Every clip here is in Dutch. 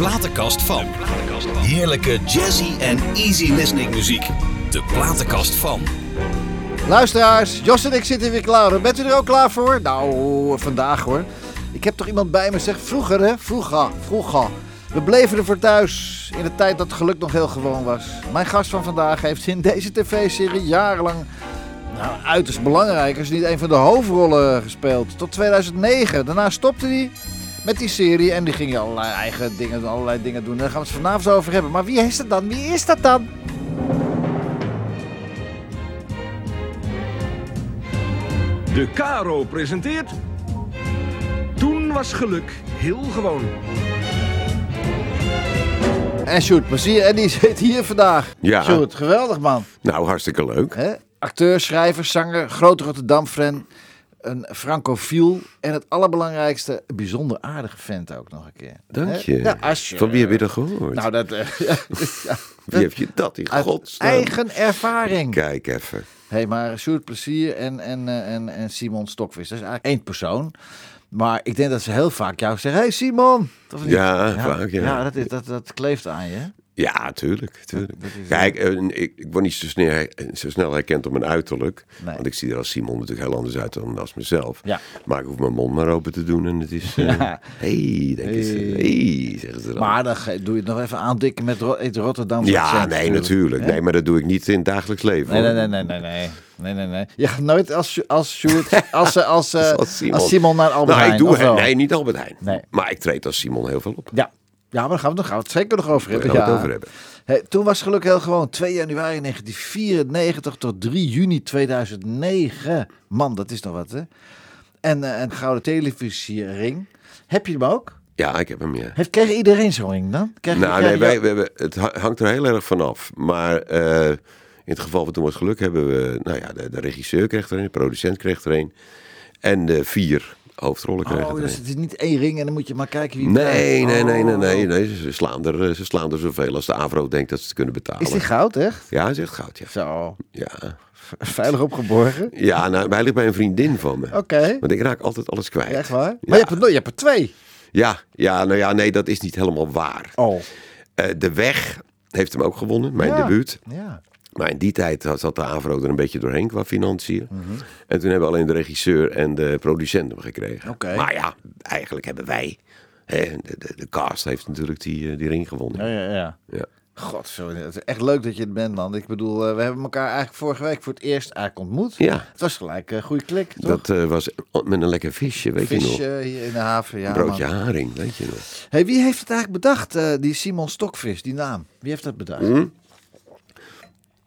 platenkast van. Heerlijke jazzy en easy listening muziek. De platenkast van. Luisteraars, Jos en ik zitten weer klaar. Bent u er ook klaar voor? Nou, vandaag hoor. Ik heb toch iemand bij me zeg. Vroeger hè, vroeger, vroeger. We bleven er voor thuis in de tijd dat geluk nog heel gewoon was. Mijn gast van vandaag heeft in deze tv-serie jarenlang nou, uiterst belangrijk, als niet een van de hoofdrollen gespeeld. Tot 2009. Daarna stopte hij met die serie en die ging allerlei eigen dingen, allerlei dingen doen. Daar gaan we het vanavond over hebben. Maar wie is dat dan? Wie is dat dan? De Caro presenteert. Toen was geluk heel gewoon. En Sjoerd Plezier, en die zit hier vandaag. Ja. Sjoerd, geweldig man. Nou, hartstikke leuk. Hè? Acteur, schrijver, zanger, groot Rotterdam-fan, een francofiel en het allerbelangrijkste, een bijzonder aardige vent ook nog een keer. Dank je. Ja, als je- Van wie heb je dat gehoord? Nou, dat... eh, ja, wie heb je dat in godsnaam? eigen ervaring. Kijk even. Hé, hey, maar Sjoerd Plezier en, en, eh, en, en Simon Stokvis, dat is eigenlijk één persoon. Maar ik denk dat ze heel vaak jou zeggen, hey Simon. Of niet? Ja, vaak, ja. Ja, dat, is, dat, dat kleeft aan je. Ja, tuurlijk. tuurlijk. Dat is- Kijk, eh, ik, ik word niet zo snel, zo snel herkend op mijn uiterlijk. Nee. Want ik zie er als Simon natuurlijk heel anders uit dan als mezelf. Ja. Maar ik hoef mijn mond maar open te doen en het is... eh Ja. hey, denken ze. Hey. Hey, zeggen ze dan. Maar dan doe je het nog even aandikken met het Rotterdam. ja, nee, natuurlijk. Nee, maar dat doe ik niet in het dagelijks leven. Nee, nee, nee, nee, nee, nee. Nee, nee, nee. Je gaat nooit als, als Sjoerd, als, als, eh, Als Simon. als Simon naar Albert Nou, ik Heijn, doe of wel? Nee, niet Albert Heijn. Nee. Maar ik treed als Simon heel veel op. Ja. Ja, maar dan gaan we, dan gaan we het zeker nog over hebben. gaan we ja. over hebben. Hey, toen was het geluk heel gewoon 2 januari 1994 tot 3 juni 2009. Man, dat is nog wat, hè? En eh, een gouden televisiering. Heb je hem ook? Ja, ik heb hem, ja. Heeft, kreeg iedereen zo'n ring dan? Kreeg, Nou, kreeg nee, wij, we hebben, het ha- hangt er heel erg vanaf. Maar eh, in het geval van Toen was geluk hebben we... Nou ja, de, de regisseur kreeg er een, de producent kreeg er een. En de vier hoofdrollen kregen Oh, dus het is niet één ring en dan moet je maar kijken wie Nee, nee, nee, nee, Oh. nee, nee. Ze, slaan er, eh, ze slaan er zoveel als de AVRO denkt dat ze het kunnen betalen. Is die goud, echt? Ja, hij zegt goud, ja. Zo, Ja, veilig opgeborgen. ja nou, hij ligt bij een vriendin van me. Oké. Want ik raak altijd alles kwijt. Echt waar? Maar je hebt, er, je hebt er twee. Ja, ja, nou ja, nee, dat is niet helemaal waar. Oh. Eh, de Weg heeft hem ook gewonnen, mijn debuut. Ja. Maar in die tijd zat de AVRO er een beetje doorheen qua financiën. En toen hebben alleen de regisseur en de producent hem gekregen. Maar ja, eigenlijk hebben wij... Hè, de, de, de cast heeft natuurlijk die, eh, die ring gewonnen. Ja, ja, ja. Ja. God, zo, het is echt leuk dat je het bent, man. Ik bedoel, eh, we hebben elkaar eigenlijk vorige week voor het eerst eigenlijk ontmoet. Ja. Het was gelijk een goede klik, toch? Dat eh, was met een lekker visje, weet je nog. Visje hier in de haven, ja. Een broodje man. haring, weet je nog. Hey, wie heeft het eigenlijk bedacht, eh, die Simon Stokvis, die naam? Wie heeft dat bedacht? Hm?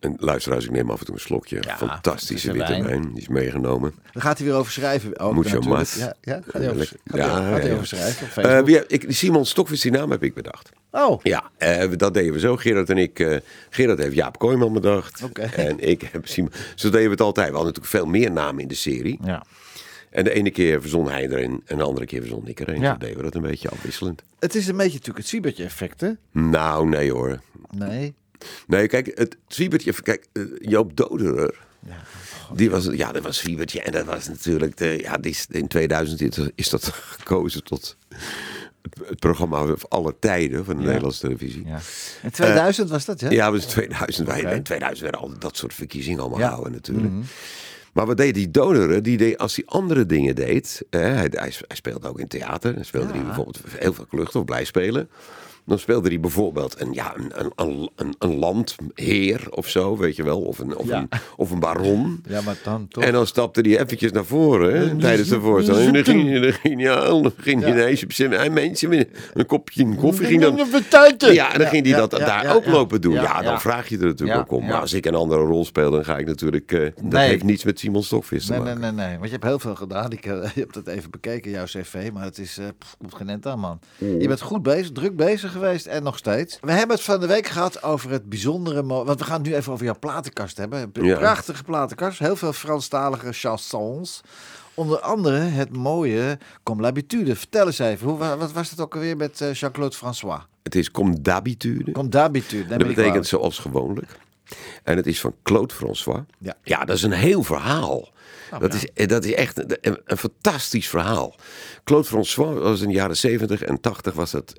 En luisteraars, ik neem af en toe een slokje. Ja, Fantastische witte wijn. wijn. Die is meegenomen. Daar gaat hij weer over schrijven. Ook, Mucho natuurlijk. mas. Ja, ja, gaat hij over, Lekker. gaat hij- Ja, gaat hij ja. over schrijven Eh, wie, ik, die Simon Stokvis, die naam heb ik bedacht. oh, Ja, eh, dat deden we zo. Gerard en ik. eh, Gerard heeft Jaap Kooijman bedacht. Oké. En ik heb Simon. Zo deden we het altijd. We hadden natuurlijk veel meer namen in de serie. ja. En de ene keer verzon hij erin. En de andere keer verzon ik erin. Ja. Zo deden we dat een beetje afwisselend. Het is een beetje natuurlijk het Siebertje effect, hè? Nou, nee hoor. Nee. Nee, kijk, het Zwiebertje. Kijk, eh, Joop Doderer. Ja. Die was, ja, dat was Zwiebertje. En dat was natuurlijk. De, ja, die is, in 2000 is- dat gekozen tot. Het, programma van alle tijden van de Nederlandse televisie. Ja. In 2000 was dat, hè? Ja, was 2000. Wij. In 2000 werden al dat soort verkiezingen allemaal Ja. gehouden natuurlijk. Maar wat deed die doneren? Die deed, als hij andere dingen deed... eh, hij, hij, hij speelde ook in theater. Dan speelde Ja. hij bijvoorbeeld heel veel kluchten of blij spelen. Dan speelde hij bijvoorbeeld een, ja, een, een, een, een, landheer of zo, weet je wel. Of een, of Ja. een, of een baron. Ja, maar dan toch. En dan stapte hij eventjes naar voren hè, tijdens de voorstelling. En dan ging, hij- dan ging, ja, dan ging hij ineens op zijn mensen met een kopje koffie. Ging dan, ja, en dan ging hij dat daar ook lopen doen. Ja, dan vraag je er natuurlijk ook om. Maar als ik een andere rol speel, dan ga ik natuurlijk... eh, dat Nee. heeft niets met Simon Stokvis te Nee, nee, maken. nee, nee. Want je hebt heel veel gedaan. Ik eh, je hebt het even bekeken, jouw cv. Maar het is pff, komt geen end aan, man. Je bent goed bezig, druk bezig geweest en nog steeds. We hebben het van de week gehad over het bijzondere... Want we gaan het nu even over jouw platenkast hebben. Een Ja. prachtige platenkast. Heel veel Franstalige chansons. Onder andere het mooie Comme l'habitude. Vertel eens even, hoe, wa- wat was het ook alweer met eh, Jean-Claude François? Het is comme d'habitude. Comme d'habitude. Dat betekent zoals gewoonlijk. En het is van Claude François. Ja. Ja, dat is een heel verhaal. dat, is, eh, dat is echt een, een, een fantastisch verhaal. Claude François was in de jaren 70 en 80 was dat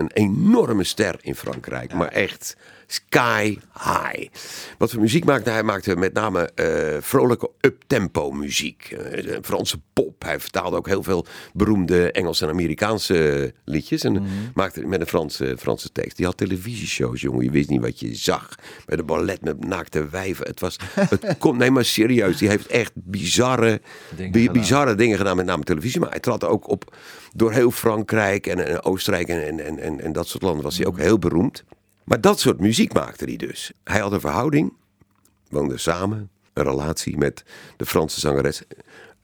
een enorme ster in Frankrijk. Maar echt sky high. Wat voor muziek maakte hij? Hij maakte met name eh, vrolijke up-tempo muziek. Eh, Franse pop. Hij vertaalde ook heel veel beroemde Engelse en Amerikaanse liedjes. En maakte met een Franse, Franse tekst. Die had televisieshows, jongen. Je wist niet wat je zag. Met een ballet met naakte wijven. Het was... Het komt, nee, maar serieus. Die heeft echt bizarre Dingen bi- gedaan. bizarre dingen gedaan, met name televisie. Maar hij trad ook op door heel Frankrijk en, en Oostenrijk en, en, en, en, en dat soort landen was hij ook heel beroemd. Maar dat soort muziek maakte hij dus. Hij had een verhouding, woonde samen, een relatie met de Franse zangeres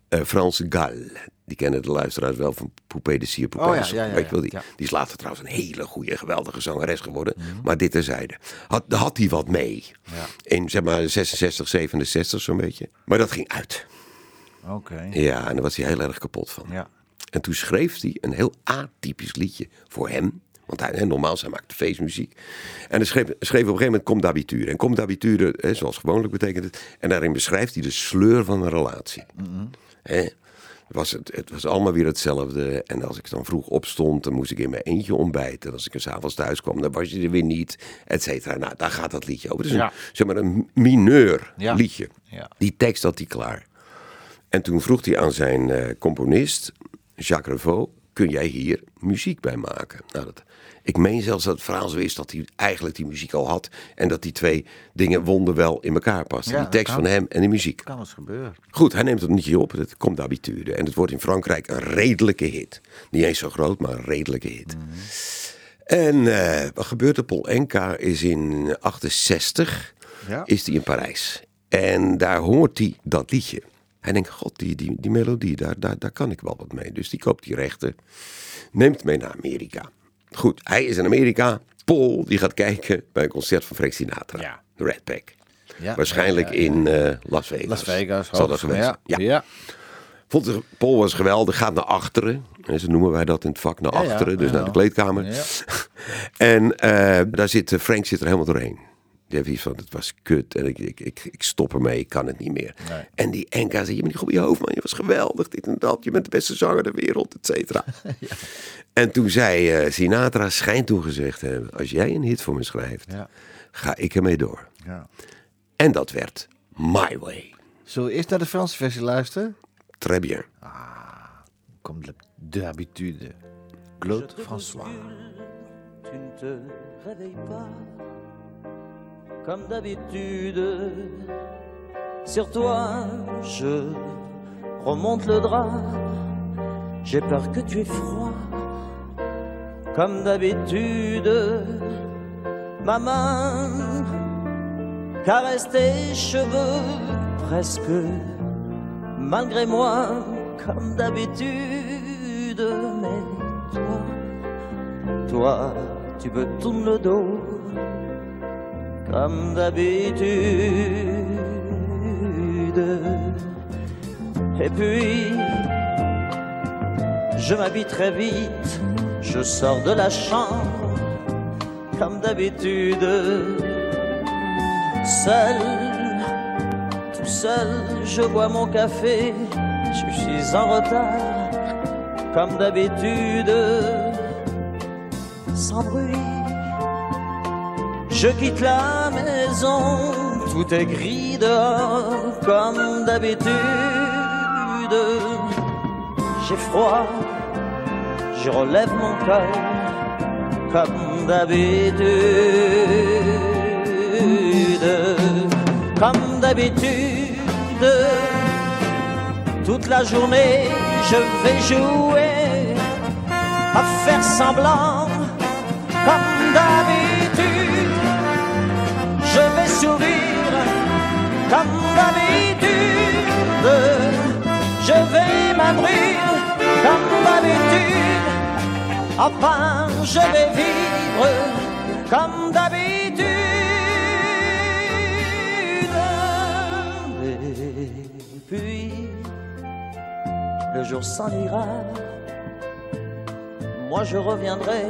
eh France Gall. Die kennen de luisteraars wel van Poupée de Poupée. Oh ja, de Son. ja, ja, Weet je wel, ja. die, die is later trouwens een hele goede, geweldige zangeres geworden. Maar dit terzijde. Had, had hij wat mee. Ja. In zeg maar 66, 67 zo'n beetje. Maar dat ging uit. Oké. Ja, en daar was hij heel erg kapot van. Ja. En toen schreef hij een heel atypisch liedje voor hem. Want hij, normaal, zij maakte feestmuziek. En hij schreef, schreef op een gegeven moment Comme d'habitude. En Comme d'habitude, hè, zoals gewoonlijk betekent het. En daarin beschrijft hij de sleur van een relatie. Hè? Was het, het was allemaal weer hetzelfde. En als ik dan vroeg opstond, dan moest ik in mijn eentje ontbijten. En als ik er s'avonds thuis kwam, dan was je er weer niet. Et cetera. Nou, daar gaat dat liedje over. Het is Ja. een, zeg maar een mineur Ja. liedje. Ja. Die tekst had hij klaar. En toen vroeg hij aan zijn eh, componist, Jacques Revaux, kun jij hier muziek bij maken? Nou, dat, ik meen zelfs dat het verhaal zo is dat hij eigenlijk die muziek al had. En dat die twee dingen wonderwel in elkaar pasten. Ja, die tekst van hem en die muziek. Kan eens gebeuren. Goed, hij neemt het liedje op. Het komt d'habitude. En het wordt in Frankrijk een redelijke hit. Niet eens zo groot, maar een redelijke hit. En eh, wat gebeurt er? Paul Enka is in 68 Ja. is hij in Parijs. En daar hoort hij dat liedje. Hij denkt, god, die, die, die melodie, daar, daar, daar kan ik wel wat mee. Dus die koopt die rechten, neemt mee naar Amerika. Goed, hij is in Amerika. Paul, die gaat kijken bij een concert van Frank Sinatra. Ja. De Red Pack. Ja, Waarschijnlijk ja, in eh, Las Vegas. Las Vegas. Zal dat geweest ja. zijn? Ja. Vond het, Paul was geweldig, gaat naar achteren. En zo noemen wij dat in het vak, naar achteren, dus naar de kleedkamer. Ja. En eh, daar zit, eh, Frank zit er helemaal doorheen. Die heeft iets van, het was kut en ik, ik, ik, ik stop ermee, ik kan het niet meer. Nee. En die Enka zei, je bent niet goed op je hoofd man, je was geweldig, dit en dat. Je bent de beste zanger ter wereld, et cetera. En toen zei eh, Sinatra, schijnt toen gezegd te hebben, als jij een hit voor me schrijft, Ja. ga ik ermee door. Ja. En dat werd My Way. Zullen we eerst naar de Franse versie luisteren? Très bien. Comme de- d'habitude. Claude François. tu ne te réveilles pas comme d'habitude. Sur toi, je remonte le drap. J'ai peur que tu aies froid comme d'habitude. Ma main caresse tes cheveux presque malgré moi comme d'habitude. Mais toi, toi, tu me tournes le dos comme d'habitude. Et puis, je m'habille très vite, je sors de la chambre comme d'habitude. Seul, tout seul, je bois mon café, je suis en retard comme d'habitude sans bruit. Je quitte la maison, tout est gris dehors, comme d'habitude. J'ai froid, je relève mon cœur, comme d'habitude. Comme d'habitude, toute la journée, je vais jouer à faire semblant comme d'habitude. Comme d'habitude. Je vais m'abrir comme d'habitude. Enfin, je vais vivre comme d'habitude. Et puis, le jour s'en ira. Moi je reviendrai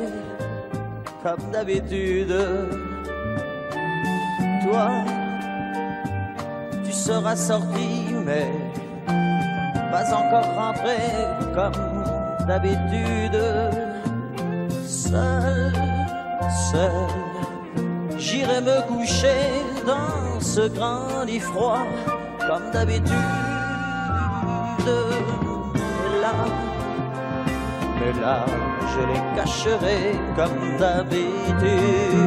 comme d'habitude. Tu seras sorti, mais pas encore rentré comme d'habitude. seul, seul. J'irai me coucher dans ce grand lit froid, comme d'habitude. Mais là, mais là, je les cacherai comme d'habitude.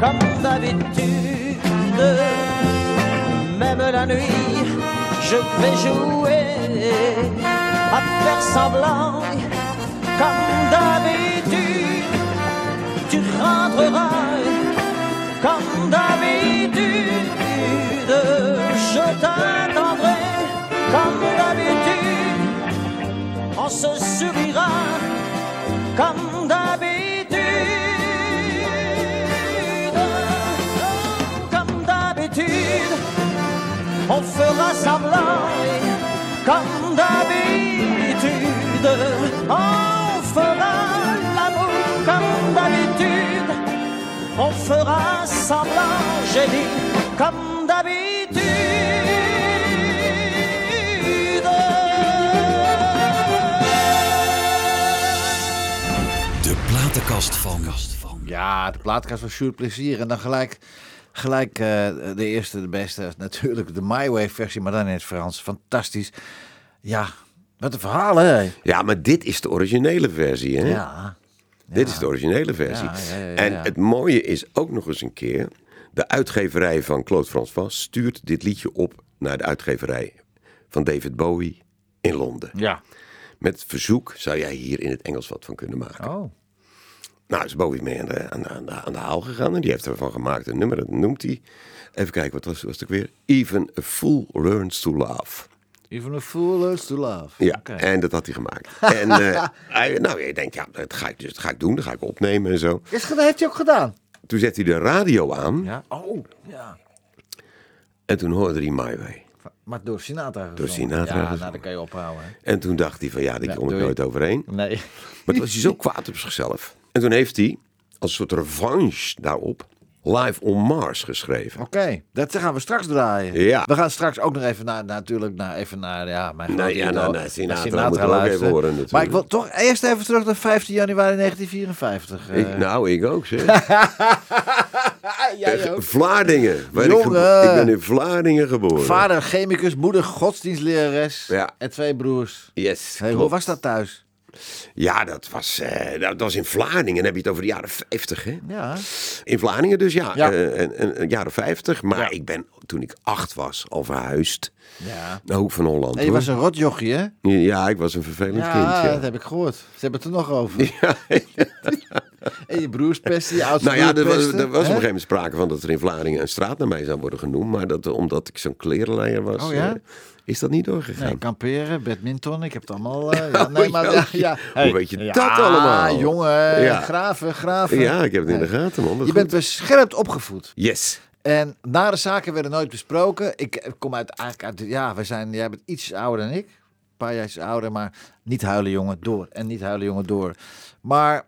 Comme d'habitude, même la nuit, je vais jouer à faire semblant. Comme d'habitude, tu rentreras comme d'habitude. Je t'attendrai comme d'habitude. On se sourira comme d'habitude. On fera semblant. Comme d'habitude, on fera l'amour comme d'habitude. On fera semblant, j'ai dit, comme d'habitude. De platenkast van. Ja, de plaatkast van Sjoerd Plezier. En dan gelijk, gelijk eh, de eerste, de beste. Natuurlijk de My Way versie, maar dan in het Frans. Fantastisch. Ja, wat een verhaal, hè? Ja, maar dit is de originele versie, hè? Ja. Dit is de originele versie. Ja, ja. En het mooie is ook nog eens een keer... de uitgeverij van Claude François stuurt dit liedje op... naar de uitgeverij van David Bowie in Londen. Ja. Met verzoek, zou jij hier in het Engels wat van kunnen maken? Oh. Nou, is Bowie mee aan de, aan, aan, aan de haal gegaan. En die heeft ervan gemaakt een nummer, dat noemt hij... Even kijken, wat was, was het ook weer? Even a fool learns to laugh. Even a fool learns to love. Ja, en dat had hij gemaakt. en eh, hij, nou, je denkt, ja, dat ga ik, dus, dat ga ik doen. Dat ga ik opnemen en zo. Is gedaan? heeft hij ook gedaan? Toen zet hij de radio aan. Ja. Oh, ja. En toen hoorde hij My Way. Maar door Sinatra gezongen. Door Sinatra Ja, nou, dan kan je ophouden. hè. En toen dacht hij van, ja, daar Ja, kom ik nooit overheen. Nee. Maar toen was hij zo kwaad op zichzelf. En toen heeft hij, als een soort revanche daarop, Live on Mars geschreven. Oké, dat gaan we straks draaien. Ja. We gaan straks ook nog even naar, natuurlijk, naar, even naar, ja, mijn Nee, ja, nou, Sinatra moeten we ook even horen natuurlijk. Maar ik wil toch eerst even terug naar 15 januari 1954. eh. Ik, nou, ik ook zeg. Jij ook. Vlaardingen. ik, ben in Vlaardingen geboren. Vader chemicus, moeder godsdienstlerares Ja. en twee broers. Yes, Hey, hoe was dat thuis? Ja, dat was, eh, dat was in Vlaardingen. Dan heb je het over de jaren 50, hè? Ja. In Vlaardingen dus, ja. Ja. eh, en, en, en jaren 50. Maar Ja. ik ben, toen ik acht was, al verhuisd ja. naar Hoek van Holland. En je hoor. was een rotjochie, hè? Ja, ik was een vervelend Ja, kind, dat ja. heb ik gehoord. Ze hebben het er nog over. Ja, En je broers pesten, je oudste nou ja, er was, er op een gegeven moment sprake van dat er in Vlaardingen een straat naar mij zou worden genoemd. Maar dat, omdat ik zo'n klerenleier was, Oh ja? eh, is dat niet doorgegaan. Nee, kamperen, badminton, ik heb het allemaal... eh, ja, nee, Oh, maar, ja, hoe weet je dat allemaal? jongen, Ja. graven, graven. Ja, ik heb het in de gaten, man. Dat Je bent beschermd opgevoed. Yes. En nare zaken werden nooit besproken. Ik kom uit, eigenlijk uit, ja, we zijn, jij bent iets ouder dan ik. Een paar jaar ouder, maar niet huilen jongen, door. En niet huilen jongen, door. Maar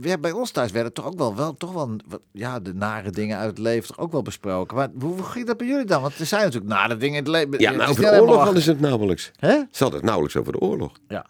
wij- bij ons thuis werden toch ook wel, wel, toch wel ja, de nare dingen uit het leven toch ook wel besproken. Maar hoe, hoe ging dat bij jullie dan? Want er zijn natuurlijk nare dingen in het leven. Ja, over de oorlog hadden ze het nauwelijks. Hè? Ze hadden het nauwelijks over de oorlog. Ja.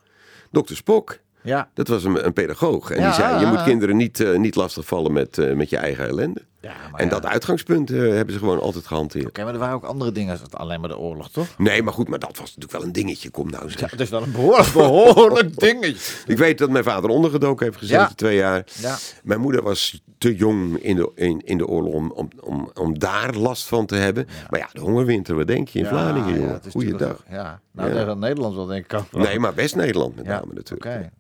Dokter Spock, Ja. dat was een, een pedagoog. En Ja, die zei, je moet kinderen niet, eh, niet lastigvallen met, eh, met je eigen ellende. Ja, En ja. dat uitgangspunt eh, hebben ze gewoon altijd gehanteerd. Oké, maar er waren ook andere dingen dan alleen maar de oorlog, toch? Nee, maar goed, maar dat was natuurlijk wel een dingetje. Kom nou zeg. Ja, het is wel een behoorlijk, behoorlijk dingetje. Ik weet dat mijn vader ondergedoken heeft gezeten, Ja. twee jaar. Ja. Mijn moeder was te jong in de, in, in de oorlog om, om, om, om daar last van te hebben. Maar ja, de hongerwinter, wat denk je in Vlaardingen, jongen? Goeiedag. Ja, nou. Nederland- Nederland wel denk ik ook. Nee, maar West-Nederland met name natuurlijk. Oké.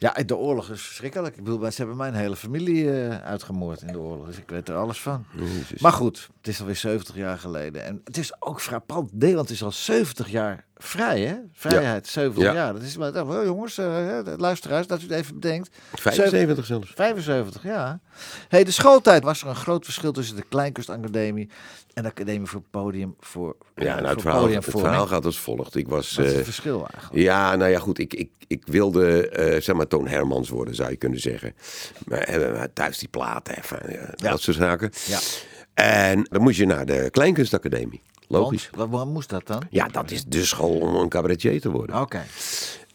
Ja, de oorlog is verschrikkelijk. Ik bedoel, ze hebben mijn hele familie eh, uitgemoord in de oorlog. Dus ik weet er alles van. Jezus. Maar goed, het is alweer 70 jaar geleden. En het is ook frappant. Nederland is al 70 jaar vrij, hè? Vrijheid, 70 Ja. jaar. Dat is maar, oh, jongens, eh, luisteraars, dat u het even bedenkt. 75 zelfs. 75, ja. Hey, de schooltijd was er een groot verschil tussen de Kleinkunstacademie en de Academie voor Podium voor Ja, nou, het, verhaal, het verhaal gaat als volgt. Ik was... Wat is eh, het verschil eigenlijk? Ja, nou ja, goed. Ik, ik, ik wilde, eh, zeg maar, Toon Hermans worden, zou je kunnen zeggen. Maar eh, thuis die platen, even, Ja. dat soort zaken. Ja. En dan moest je naar de Kleinkunstacademie. Logisch. Want, wat moest dat dan? Ja, dat is de school om een cabaretier te worden. Oké.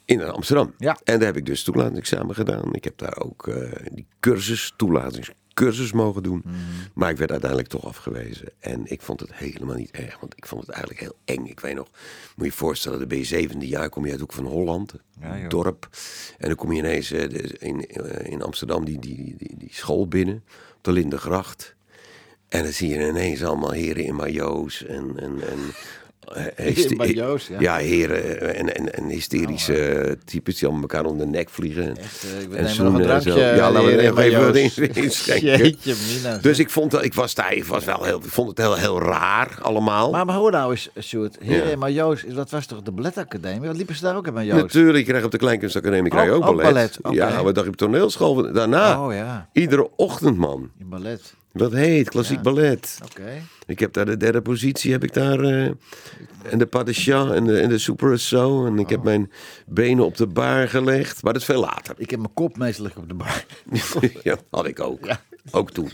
In Amsterdam. Ja. En daar heb ik dus toelatingsexamen gedaan. Ik heb daar ook eh, die cursus, toelatingscursus mogen doen. Mhm. Maar ik werd uiteindelijk toch afgewezen. En ik vond het helemaal niet erg. Want ik vond het eigenlijk heel eng. Ik weet nog, moet je je voorstellen, dan ben je zevende jaar, kom je uit hoek van Holland. Ja, dorp. En dan kom je ineens eh, in, eh, in Amsterdam die, die, die, die school binnen. Op de Lindengracht. En dan zie je ineens allemaal heren in majo's en... en, en eh, ja. heren eh, en, en, en hysterische types die allemaal elkaar om de nek vliegen. Echt, eh, ik En zoenen zo. Ja, laten we er even wat inschenken. Mina. Dus ik vond dat ik was daar, ik was wel heel, ik vond het heel, heel raar allemaal. Maar, maar hoor nou eens, Sjoerd. Heren Ja. majo's, dat was toch de balletacademie? Wat liepen ze daar ook in majo's? Natuurlijk, je krijgt op de Kleinkunstacademie krijg je Oh, ook ook ballet. ballet, oké. Ja, wat dacht je op toneelschool? Daarna, Oh ja, iedere ochtend man. in ballet. Dat heet klassiek Ja. ballet. Oké. Ik heb daar de derde positie, heb ik daar. eh, en de pas de chat en de, en de super zo. En ik Oh. heb mijn benen op de bar gelegd. Maar dat is veel later. Ik heb mijn kop meestal op de bar. ja, had ik ook. Ook toen.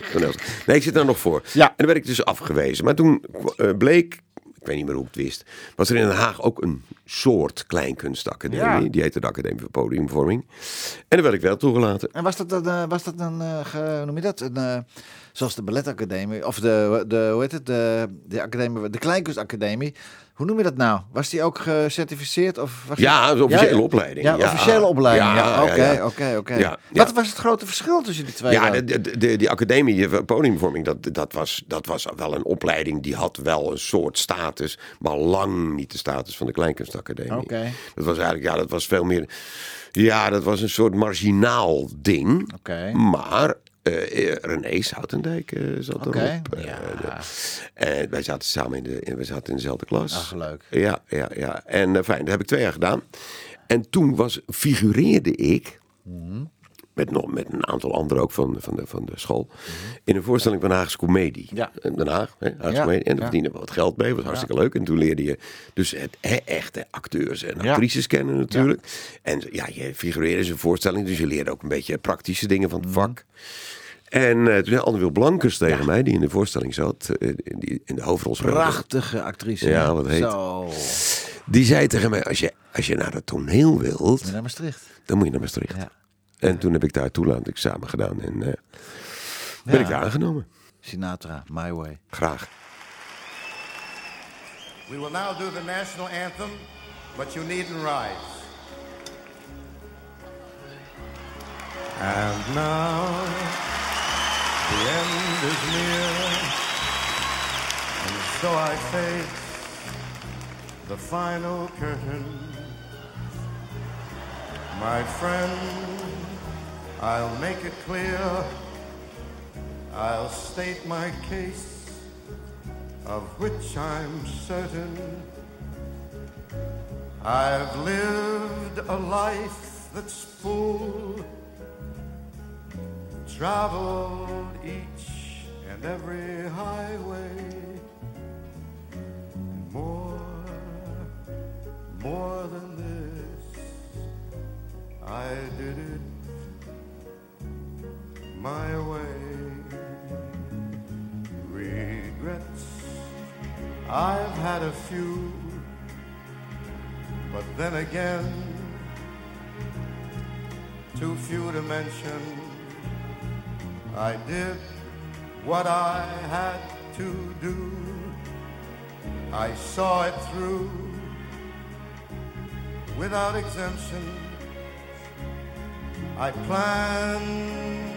Nee, ik zit daar nog voor. Ja. En dan werd ik dus afgewezen. Maar toen eh, bleek, ik weet niet meer hoe ik het wist, was er in Den Haag ook een soort kleinkunstacademie. Ja. Die heette de Academie voor Podiumvorming. En dan werd ik wel toegelaten. En was dat een, eh, was dat een eh, hoe noem je dat? Een, eh, zoals de balletacademie, of de, de, hoe heet het, de, de academie, de kleinkunstacademie. Hoe noem je dat nou? Was die ook gecertificeerd? Of was Ja, een officiële ja, opleiding. Ja, Ja. officiële opleiding. Oké, oké, oké. Wat was het grote verschil tussen die twee? Ja, de, de, de- die academie voor podiumvorming, dat, dat, was, dat was wel een opleiding die had wel een soort status, maar lang niet de status van de Kleinkunstacademie. Oké. Dat was eigenlijk, ja, dat was veel meer, ja, dat was een soort marginaal ding. Oké. Maar eh, René Soutendijk eh, zat Oké, erop. Eh, ja. en wij zaten samen in, de, in- we zaten in dezelfde klas. Ach, leuk. Ja, ja, ja. En fijn, dat heb ik twee jaar gedaan. En toen was, figureerde ik, met, nog, met een aantal anderen ook van, van, de, van de school, in een voorstelling van Haagse Comedie. Ja. In Den Haag, hè, Haagse Ja, Comedie. En daar verdienen we wat geld mee, was hartstikke leuk. En toen leerde je dus het hè, echte acteurs en actrices kennen natuurlijk. En ja, je figureerde in een voorstelling, dus je leerde ook een beetje praktische dingen van het Mhm. vak. En eh, toen zei Anne Wil Blankers tegen mij, die in de voorstelling zat, eh, in, die, in de hoofdrol speelde. Prachtige actrice. Ja, wat heet. Zo. Die zei tegen mij, als je, als je naar het toneel wilt, Naar Maastricht. dan moet je naar Maastricht. Ja. En toen heb ik daar toelatingsexamen gedaan en eh, ben Ja. ik daar aangenomen. Sinatra, My Way. Graag. We will now do the national anthem, but you needn't rise. And now the end is near, and so I face the final curtain. My friend, I'll make it clear, I'll state my case of which I'm certain. I've lived a life that's full, traveled each and every highway, and more, more than this, I did it my way. Regrets, I've had a few, but then again, too few to mention. I did what I had to do. I saw it through without exemption. I planned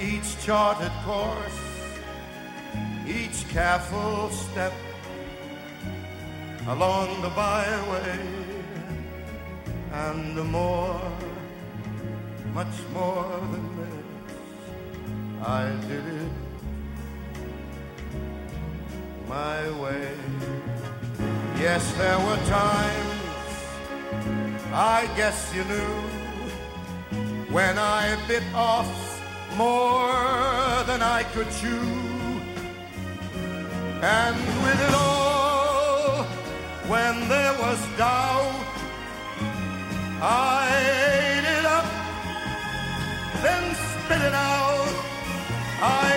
each charted course, each careful step along the byway, and more, much more than this, I did it my way. Yes, there were times, I guess you knew, when I bit off more than I could chew. And with it all, when there was doubt, I ate it up, then spit it out. I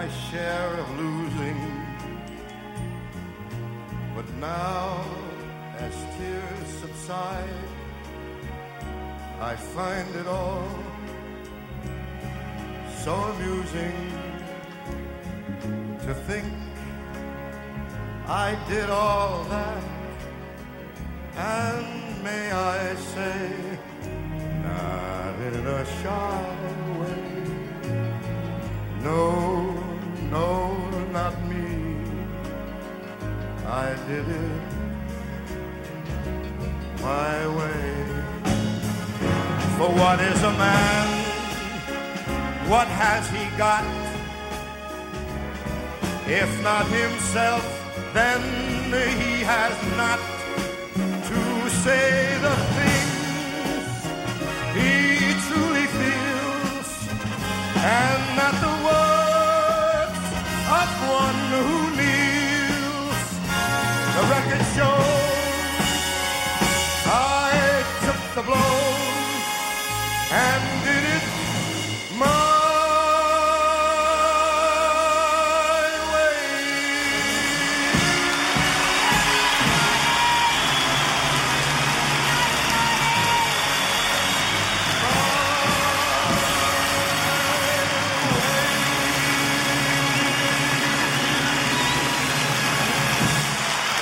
my share of losing. But now, as tears subside, I find it all so amusing to think I did all that. And may I say, not in a shy way. No, I did it my way. For what is a man? What has he got? If not himself, then he has not to say the things he truly feels, and not the words of one who kneels. I took the blows and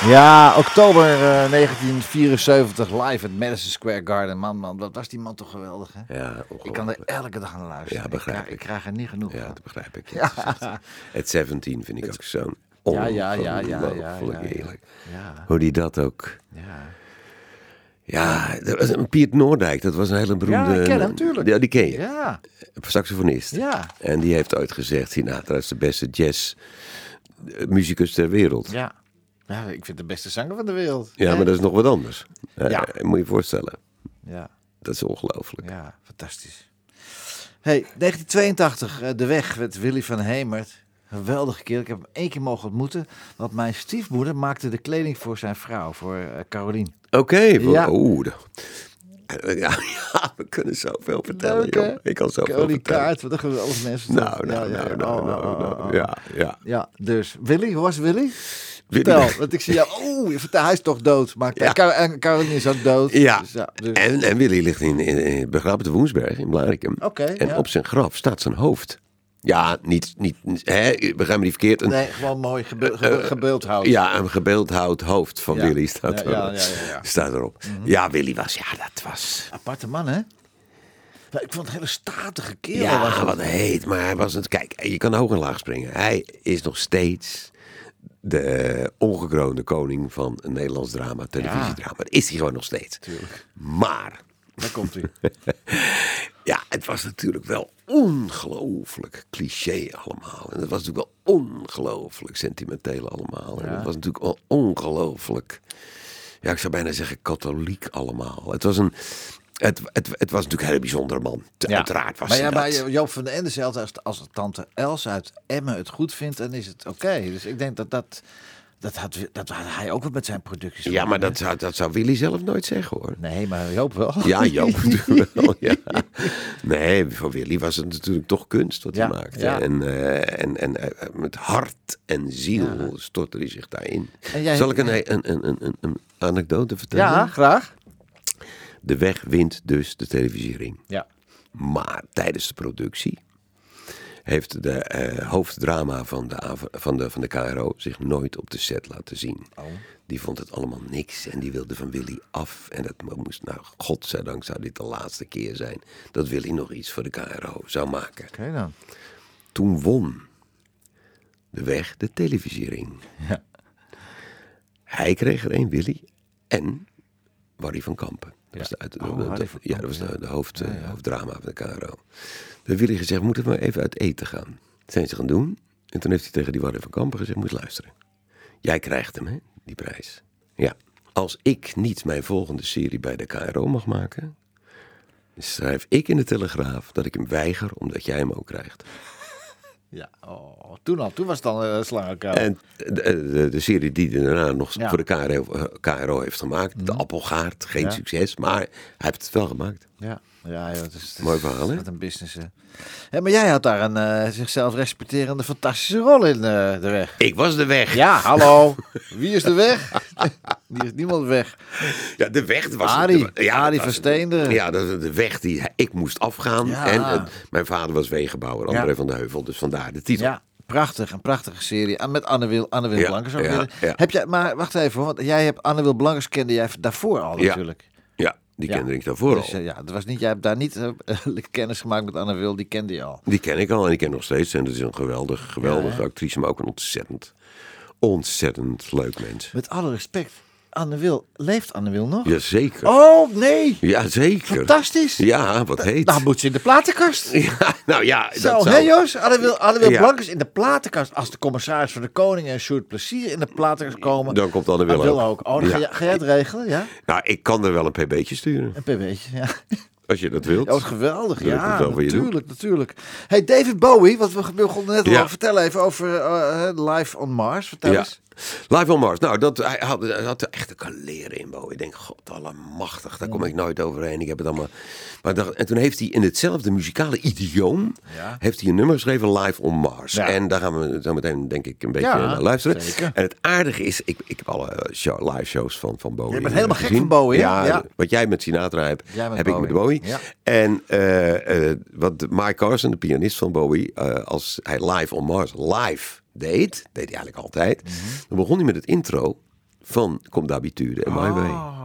Ja, oktober eh, 1974, live at Madison Square Garden. Man, man, wat was die man toch geweldig, hè? Ja, Ik kan er ongelooflijk. elke dag naar luisteren. Ja, begrijp ik. krijg- ik. Krijg er niet genoeg Ja, van. dat begrijp ik. Ja. Het 17 vind ik ook zo'n Ja, ja, ja, ja, ja, ongelooflijk. Ja, Hoe die dat ook... ja. Ja, Piet Noordijk, dat was een hele beroemde... Ja, ik ken hem, tuurlijk. Ja, die ken je. Ja, Saxofonist. ja, En die heeft ooit gezegd, Sinatra is de beste jazz eh, ter wereld. Ja, ja. Ja, ik vind de beste zanger van de wereld. Hè? maar dat is nog wat anders. Eh, Ja. moet je voorstellen. Ja, Dat is ongelooflijk. ja, fantastisch. Hey, 1982, eh, De Weg met Willy van Hemert. Geweldige keer. Ik heb hem één keer mogen ontmoeten. Want mijn stiefmoeder maakte de kleding voor zijn vrouw, voor eh, Carolien. Oké, voor- Ja. de- Eh, Ja, ja, we kunnen zoveel vertellen, Leuk, joh. Ik kan zoveel Carolien vertellen. Kaart, wat een geweldig mensen. Nou, nou, Ja, ja, nou, ja. nou, nou. Ja, ja. Ja, dus Willy, hoe was Willy? Vertel, want ik zie jou, vertelt, hij is toch dood. Maar Ja. Caroline is ook dood. Ja, Dus ja dus- en, en Willy ligt in, in, in begraven te Woensberg in Blarikum. Oké, en ja. op zijn graf staat zijn hoofd. Ja, niet, niet hè, begrijp me niet verkeerd. Een, nee, gewoon mooi gebe gebe gebeeldhouwd. Ja, een gebeeldhouwd hoofd van Ja. Willy staat, Ja, er, ja, ja, ja, ja. staat erop. Ja, Willy was, ja, dat was... Aparte man, hè? Ik vond het een hele statige kerel. Ja, was wat heet, maar hij was het. Kijk, je kan hoog en laag springen. Hij is nog steeds de ongekroonde koning van een Nederlands drama, televisiedrama. Dat is hij gewoon nog steeds. Tuurlijk. Maar, Daar komt hij. ja, het was natuurlijk wel ongelooflijk cliché allemaal. En het was natuurlijk wel ongelooflijk sentimenteel allemaal. En het was natuurlijk wel ongelooflijk, ja, ik zou bijna zeggen katholiek allemaal. Het was een... Het, het, het was natuurlijk een hele bijzondere man. Uiteraard was maar hij ja, dat. bij Joop van den Ende zegt als, als tante Els uit Emmen het goed vindt, dan is het oké. Dus ik denk dat dat, dat, had, dat had hij ook wel met zijn producties. Ja, maar dat zou, dat zou Willy zelf nooit zeggen hoor. Nee, maar Joop wel. Ja, Joop natuurlijk wel. Ja. Nee, voor Willy was het natuurlijk toch kunst wat Ja, hij maakte. ja. En, eh, en, en eh, met hart en ziel stortte hij zich daarin. En jij- Zal ik een, een, een, een, een anekdote vertellen? Ja, graag. De weg wint dus de televisiering. Ja. Maar tijdens de productie heeft de eh, hoofddrama van de, van, de, van de KRO zich nooit op de set laten zien. Oh. Die vond het allemaal niks en die wilde van Willy af. En dat moest, nou, godzijdank zou dit de laatste keer zijn dat Willy nog iets voor de KRO zou maken. Oké dan. Toen won de weg de televisiering. Ja. Hij kreeg er een, Willy, en Barry van Kampen. Dat was uit, Oh, ja, dat was de, ja. de hoofd, Ja, eh, ja. hoofddrama van de KRO. Heeft Willy gezegd, moeten we even uit eten gaan. Dat zijn ze gaan doen. En toen heeft hij tegen die Barry van Kampen gezegd, moet luisteren. Jij krijgt hem, hè, die prijs. Ja. Als ik niet mijn volgende serie bij de KRO mag maken... schrijf ik in de Telegraaf dat ik hem weiger omdat jij hem ook krijgt. Ja, oh, toen al. Toen was het al een slangenkuil. En de, de, de serie die hij daarna nog Ja. Mhm. voor de KRO, eh, KRO heeft gemaakt, De Appelgaard, geen Ja. succes, maar hij heeft het wel gemaakt. Ja, Ja, joh, het is, het is- Mooi verhaal, hè? Wat een business, hè. Maar jij had daar een eh, zichzelf respecterende fantastische rol in eh, de weg. Ik was de weg. Ja, hallo. Wie is de weg? Die is niemand weg. Ja, de weg was... Arie. ja, Arie van Steenderen. Ja, dat is de weg die ik moest afgaan. Ja. En eh, mijn vader was wegenbouwer, André Ja. van de Heuvel. Dus vandaar de titel. Ja, prachtig. Een prachtige serie. Met Anne Wil, Anne Wil Ja, Blankers ook ja, weer. ja. Heb jij, maar wacht even, want jij hebt Anne Wil Blankers kende jij daarvoor al Ja. natuurlijk. Die Ja. kende ik daarvoor Dus al. eh, ja, dat was niet, jij hebt daar niet eh, kennis gemaakt met Anne Wil, die kende je al. Die ken ik al en die ken nog steeds. En dat is een geweldig, geweldige actrice, maar ook een ontzettend, ontzettend leuk mens. Met alle respect, Anne Wil, leeft Anne Wil nog? Jazeker. Oh nee, Jazeker. fantastisch. Ja, wat heet. Nou moet ze in de platenkast. Ja, nou ja, Zo, dat hè zou... Jos? Anne Wil, Anne Wil Ja. Blankers in de platenkast. Als de commissaris van de Koning en Sjoerd Plezier in de platenkast komen. Dan komt Anne Wil Anne Wil ook. ook. Oh, dan ga, Ja. jij, ga jij het regelen, ja? Nou, ik kan er wel een pb'tje sturen, Een pb'tje, ja. als je dat wilt. Oh, wat geweldig. Ja, natuurlijk, natuurlijk. Hey, David Bowie, wat we begonnen net al Ja. over. Vertel even over eh, eh, Live on Mars. Vertel Ja. eens. Live on Mars. Nou, dat, hij, had, hij had er echt een kaleren in bouwen. Ik denk, god allemachtig, daar kom ik nooit overheen. Ik heb het allemaal... Maar en toen heeft hij in hetzelfde muzikale idioom... Ja. heeft hij een nummer geschreven, Live on Mars. Ja. En daar gaan we zo meteen, denk ik, een beetje Ja, naar luisteren. zeker. En het aardige is, ik, ik heb alle eh, show, live shows van, van Bowie Je bent helemaal gek van Bowie? Ja, wat jij met Sinatra hebt, heb ik met Bowie. Bowie. En eh, eh, wat Mike Carson, de pianist van Bowie, als hij Live on Mars live deed, deed hij eigenlijk altijd, Mhm. dan begon hij met het intro van Comme d'habitude en My Way. Oh.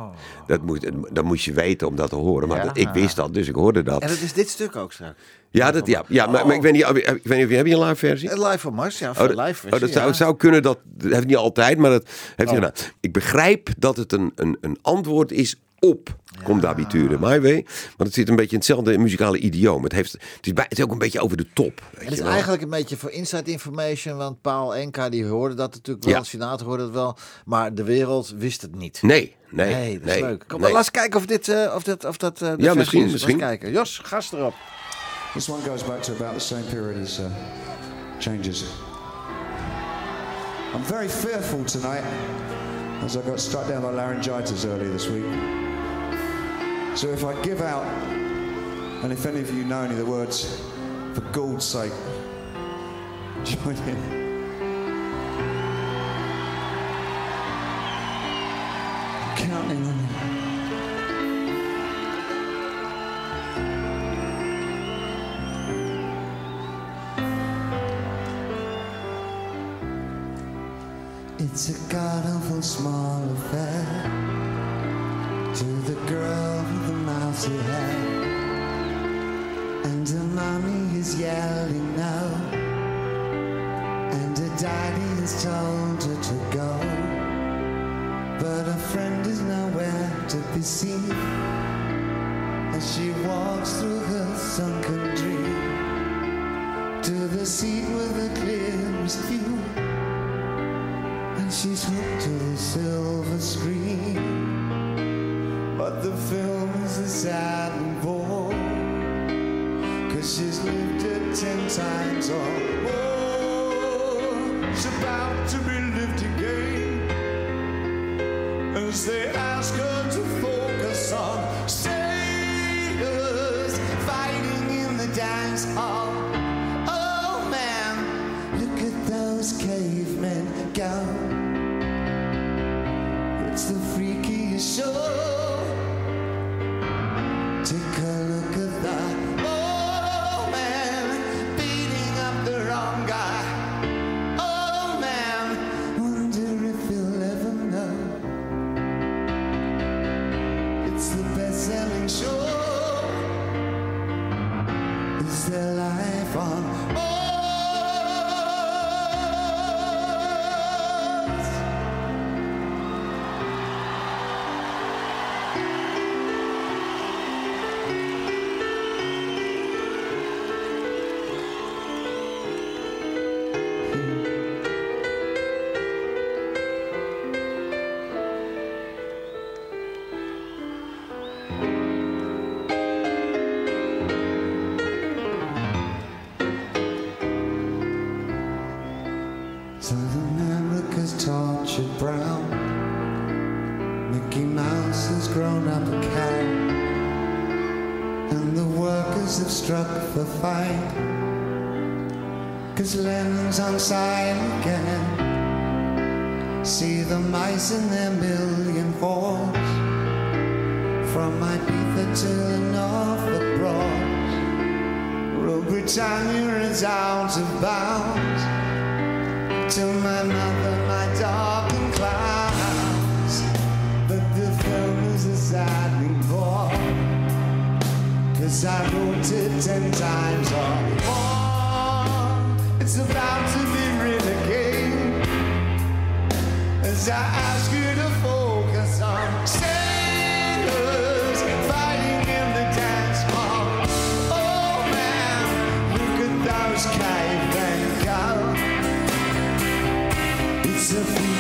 Dat, moet, dat moest je weten om dat te horen. Maar dat- ik wist dat, dus ik hoorde dat. En dat is dit stuk ook straks. ja, dat, ja, ja maar, maar ik weet niet, ik weet niet of je, heb je een live versie? Eh, Live on Mars, ja. Oh, dat, live oh, dat zou, ja. zou kunnen, dat, dat heeft niet altijd, maar dat heeft hij Oh. gedaan. Ik begrijp dat het een, een, een antwoord is op Comme d'habitude, My Way. Want het zit een beetje in hetzelfde muzikale idioom. Het, heeft, het, is, bij, het is ook een beetje over de top. Weet Het is wel. eigenlijk een beetje voor inside information, want Paul Enka die hoorde dat natuurlijk wel, Ja. Sinatra hoorde het wel, maar de wereld wist het niet. Nee, nee, Nee, dat nee. is leuk. Kom, nee. laat eens kijken of, dit, eh, of, dit, of dat eh, de versie misschien, is. misschien. Kijken. Jos, gas erop. This one goes back to about the same period as uh, Changes. I'm very fearful tonight as I got struck down by laryngitis earlier this week. So if I give out, and if any of you know any of the words, for God's sake, join in. Counting on you. It's a god awful small affair to the girl And her mommy is yelling now. And her daddy has told her to go. But her friend is nowhere to be seen as she walks through her sunken dream to the seat with the clearest view. And she's hooked to the silver screen. But the film a sad and bore. Cause she's lived it ten times or more. She's about to be lived again. As they ask her to focus on sailors fighting in the dance hall. Lennon's on side again. See the mice in their million hordes. From my Ibiza to the Norfolk Broads. Rule Britannia is out of bounds. To my mother, my dog and clowns. But the film is a sad. Cause I wrote it ten times or more. It's about to be again. As I ask you to focus on sailors fighting in the dance hall. Oh man, look at those cavemen go. It's a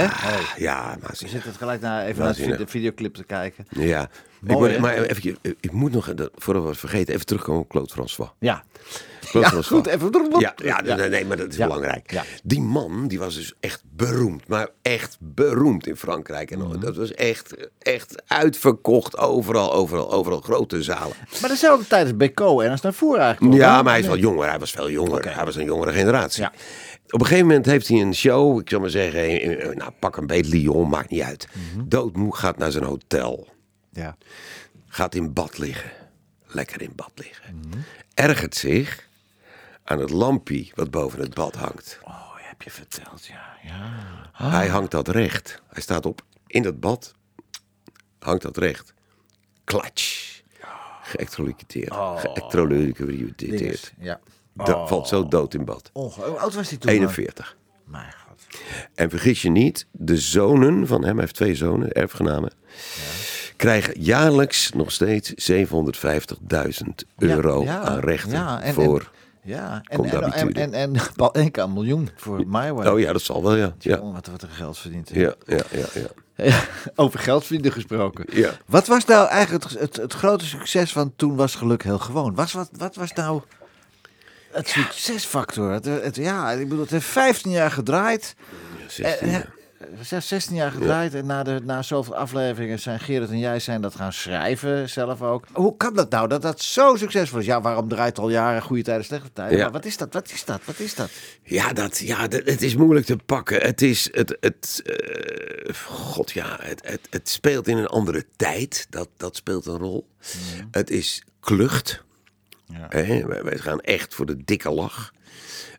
Hè? Hey, ja, maar we ze- zitten gelijk naar, even naar de videoclip te kijken. ja. Mooi, ik moet, maar even, ik moet nog, dat- voordat we het vergeten, even terugkomen op Claude François. Ja, Claude ja François. goed, even... Ja, ja, nee, nee, maar dat is Ja. belangrijk. Ja. Die man, die was dus echt beroemd. Maar echt beroemd in Frankrijk. En Mhm. dat was echt, echt uitverkocht overal, overal, overal. Grote zalen. Maar dezelfde tijd is Beko en als naar voren eigenlijk. Ja, maar hij is wel jonger. Hij was veel jonger. Hij was een jongere generatie. Ja. Op een gegeven moment heeft hij een show. Ik zal maar zeggen, nou, pak een beet Lyon, maakt niet uit. Mhm. Doodmoe gaat naar zijn hotel. Ja. Gaat in bad liggen. Lekker in bad liggen. Mhm. Ergert zich aan het lampje wat boven het bad hangt. Oh, heb je verteld, ja. ja. Hij hangt dat recht. Hij staat op in dat bad. Hangt dat recht. Klatsch. Geëlectrocuteerd. Dinges, Ja. Da- Valt zo dood in bad. Onge- Hoe oud was hij toen? 41. Mijn god. En vergis je niet, de zonen van hem, hij heeft twee zonen, erfgenamen, krijgen jaarlijks nog steeds 750.000 euro Ja, ja, aan rechten ja, en- voor. en- Ja, en, en, en, en, en Paul Enka een miljoen voor My Way. oh ja, dat zal wel, ja. Ja, Wat, wat er geld verdient. ja, ja, ja. ja. Over geld verdienen gesproken. Ja. Wat was nou eigenlijk het grote succes van Toen was geluk heel gewoon? Was, wat, wat was nou het succesfactor? Het, het- ja, ik bedoel, het heeft 15 jaar gedraaid. 16, Eh, ja. eh, zes- 16 jaar gedraaid en na, de, na zoveel afleveringen zijn Gerrit en jij zijn dat gaan schrijven zelf ook. Hoe kan dat nou dat dat zo succesvol is? Ja, waarom draait al jaren goede tijden, slechte tijden? Ja. Maar wat is dat? Wat is dat? Wat is dat? Ja, dat, ja dat, het is moeilijk te pakken. Het is, het, het, eh, god ja, het, het, het speelt in een andere tijd. Dat, dat speelt een rol. Het is klucht. Hè, wij, wij gaan echt voor de dikke lach.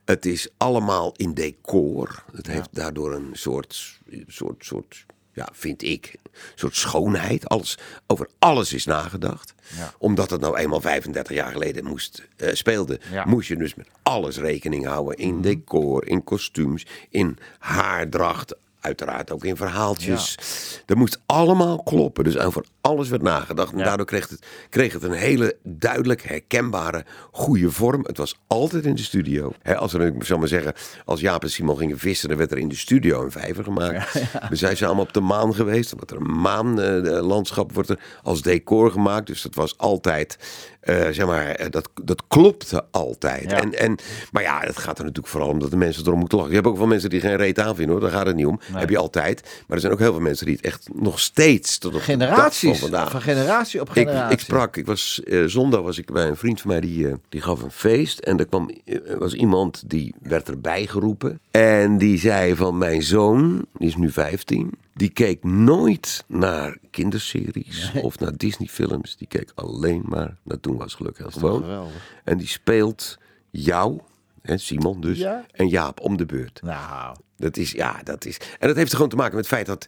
Het is allemaal in decor. Het heeft daardoor een soort, soort, soort, ja, vind ik, een soort schoonheid. Alles, over alles is nagedacht. Ja. Omdat het nou eenmaal 35 jaar geleden moest, eh, speelde, Ja. moest je dus met alles rekening houden. In decor, in kostuums, in haardracht. Uiteraard ook in verhaaltjes. Dat moest allemaal kloppen. Dus over alles werd nagedacht. En Ja. daardoor kreeg het, kreeg het een hele duidelijk herkenbare, goede vorm. Het was altijd in de studio. Als er, ik zou maar zeggen, als Jaap en Simon gingen vissen, dan werd er in de studio een vijver gemaakt. We zijn ze allemaal op de maan geweest. Omdat er een maanlandschap wordt er als decor gemaakt. Dus dat was altijd, eh, zeg maar, eh, dat, dat klopte altijd. Ja. En, en, maar ja, het gaat er natuurlijk vooral om dat de mensen erom moeten lachen. Je hebt ook wel mensen die geen reet aan vinden hoor, daar gaat het niet om. Heb je altijd. Maar er zijn ook heel veel mensen die het echt nog steeds tot op Generaties. van. Van generatie op Ik, generatie. ik sprak, ik was, eh, zondag was ik bij een vriend van mij, die, eh, die gaf een feest. En er kwam, er was iemand die werd erbij geroepen. En die zei van mijn zoon, die is nu 15, die keek nooit naar kinderseries of naar Disney-films. Die keek alleen maar naar Toen was geluk heel gewoon. En die speelt jou, hè, Simon dus, Ja. en Jaap om de beurt. Nou, Dat is, ja, dat is. En dat heeft gewoon te maken met het feit dat.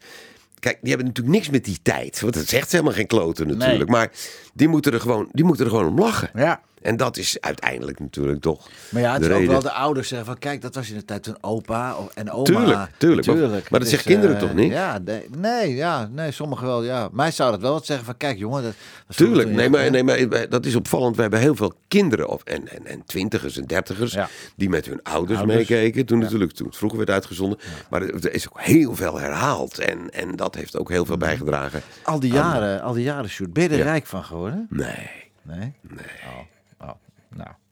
Kijk, die hebben natuurlijk niks met die tijd. Want het zegt helemaal geen kloten natuurlijk. Maar die moeten, er gewoon, die moeten er gewoon om lachen. ja. En dat is uiteindelijk natuurlijk toch. Maar ja, het de is ook reden. wel de ouders zeggen van... Kijk, dat was in de tijd van opa en oma. Tuurlijk, tuurlijk. Maar- maar dat zeggen kinderen eh, toch niet? Ja, nee, nee, ja, nee, sommigen wel, ja. Mij zou dat wel wat zeggen van... Kijk, jongen, dat... dat Tuurlijk, nee maar, nee, maar dat is opvallend. We hebben heel veel kinderen of, en, en, en twintigers en dertigers Ja. die met hun ouders, Ouders. meekeken. Toen natuurlijk, toen het vroeger werd uitgezonden. Maar er, is ook heel veel herhaald. En, en dat heeft ook heel veel bijgedragen. Al die jaren, al die jaren, Sjoerd. Ben je er Ja. rijk van geworden? Nee, Nee? Nee. Oh.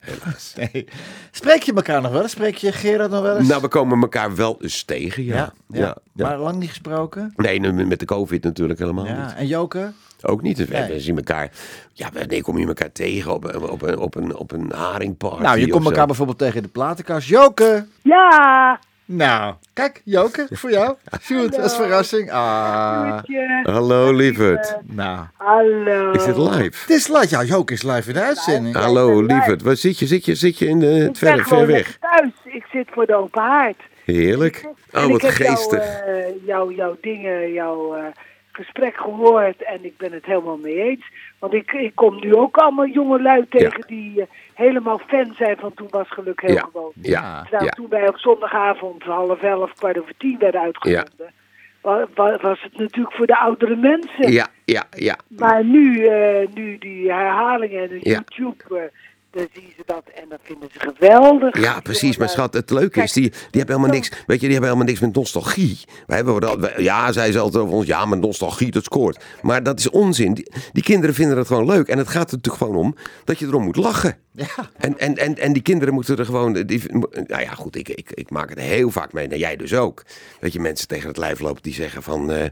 Helaas. Nee. Spreek je elkaar nog wel eens? Spreek je Gerard nog wel eens? nou we komen elkaar wel eens tegen, ja. ja, ja. ja. ja. Maar lang niet gesproken? Nee, met de covid natuurlijk helemaal niet. Ja. En Joke? Ook niet. We, Nee. we zien elkaar. Ja, wanneer kom je elkaar tegen op, een- op, een, op, een, op een haringparty? Nou, je komt elkaar bijvoorbeeld tegen in de platenkast. Joke! Ja, Nou, kijk, Joke, voor jou. Sjoerd, als verrassing. Ah. Hallo, lieverd. nou. Hallo. Is dit live? Het is live. Ja, Joke is live in de uitzending. Hallo, lieverd. Waar zit je? Zit je, zit je in de Ik ben ver, weg? thuis. Ik zit voor de open haard. Heerlijk. Oh, wat ik heb geestig. Jouw, eh, jouw, jouw dingen, jouw eh, gesprek gehoord en ik ben het helemaal mee eens. Want ik, ik kom nu ook allemaal jonge lui tegen die eh, helemaal fan zijn van Toen was geluk heel Ja, gewoon. ja, Terwijl toen wij op zondagavond half elf, kwart over tien werden uitgezonden, wa- wa- was het natuurlijk voor de oudere mensen. Ja, ja, ja. Maar nu, eh, nu die herhalingen en de Ja. YouTube, eh, dan zien ze dat en dat vinden ze geweldig. Ja, precies. Maar schat, het leuke is, die, die hebben helemaal niks, weet je, die hebben helemaal niks met nostalgie. Wij hebben dat, wij- ja, zij ze altijd over ons, ja, maar nostalgie, dat scoort. Maar dat is onzin. Die, die kinderen vinden het gewoon leuk. En het gaat er natuurlijk gewoon om dat je erom moet lachen. Ja. En, en, en, en die kinderen moeten er gewoon. Die, nou ja, goed, ik, ik, ik maak het heel vaak mee. Nou, jij dus ook. Dat je mensen tegen het lijf loopt die zeggen van. eh,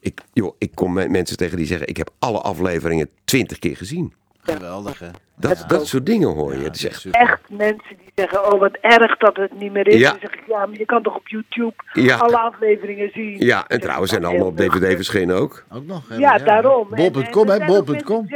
ik, joh, ik kom met mensen tegen die zeggen: Ik heb alle afleveringen twintig keer gezien. Geweldig, hè? Dat, dat soort dingen hoor je. Ja, Het is echt, mensen die zeggen, oh wat erg dat het niet meer is. Ja. Dan zeg ik, ja, maar je kan toch op YouTube Ja. alle afleveringen zien. ja, en trouwens zijn allemaal op DVD verschenen ook. Ook nog. hè? Ja, daarom. Bol.com, hè? Bol.com.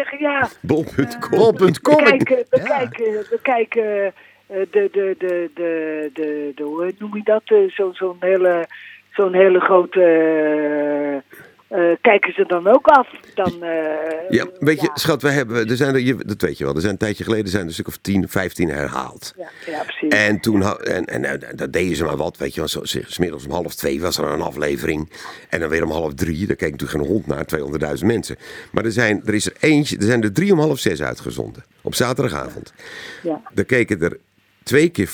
Bol.com. Bol.com. bekijken, Ja. bekijken, bekijken eh, de, de, de, de, de, de, hoe noem je dat? Eh, zo- Zo'n hele, zo'n hele grote, eh, eh, kijken ze dan ook af. Dan, eh, Ja, weet je, ja. schat, we hebben, er zijn er, je- dat weet je wel, er zijn een tijdje geleden zijn er een stuk of 10, 15 herhaald. Ja, ja, precies. En toen en, en, en dat deden ze maar wat, weet je wel. Zo, om half twee was er een aflevering. En dan weer om half drie. Daar keek natuurlijk geen hond naar, 200.000 mensen. Maar er, zijn, er is er eentje, er zijn er drie om half zes uitgezonden. Op zaterdagavond. Ja. Daar keken er twee keer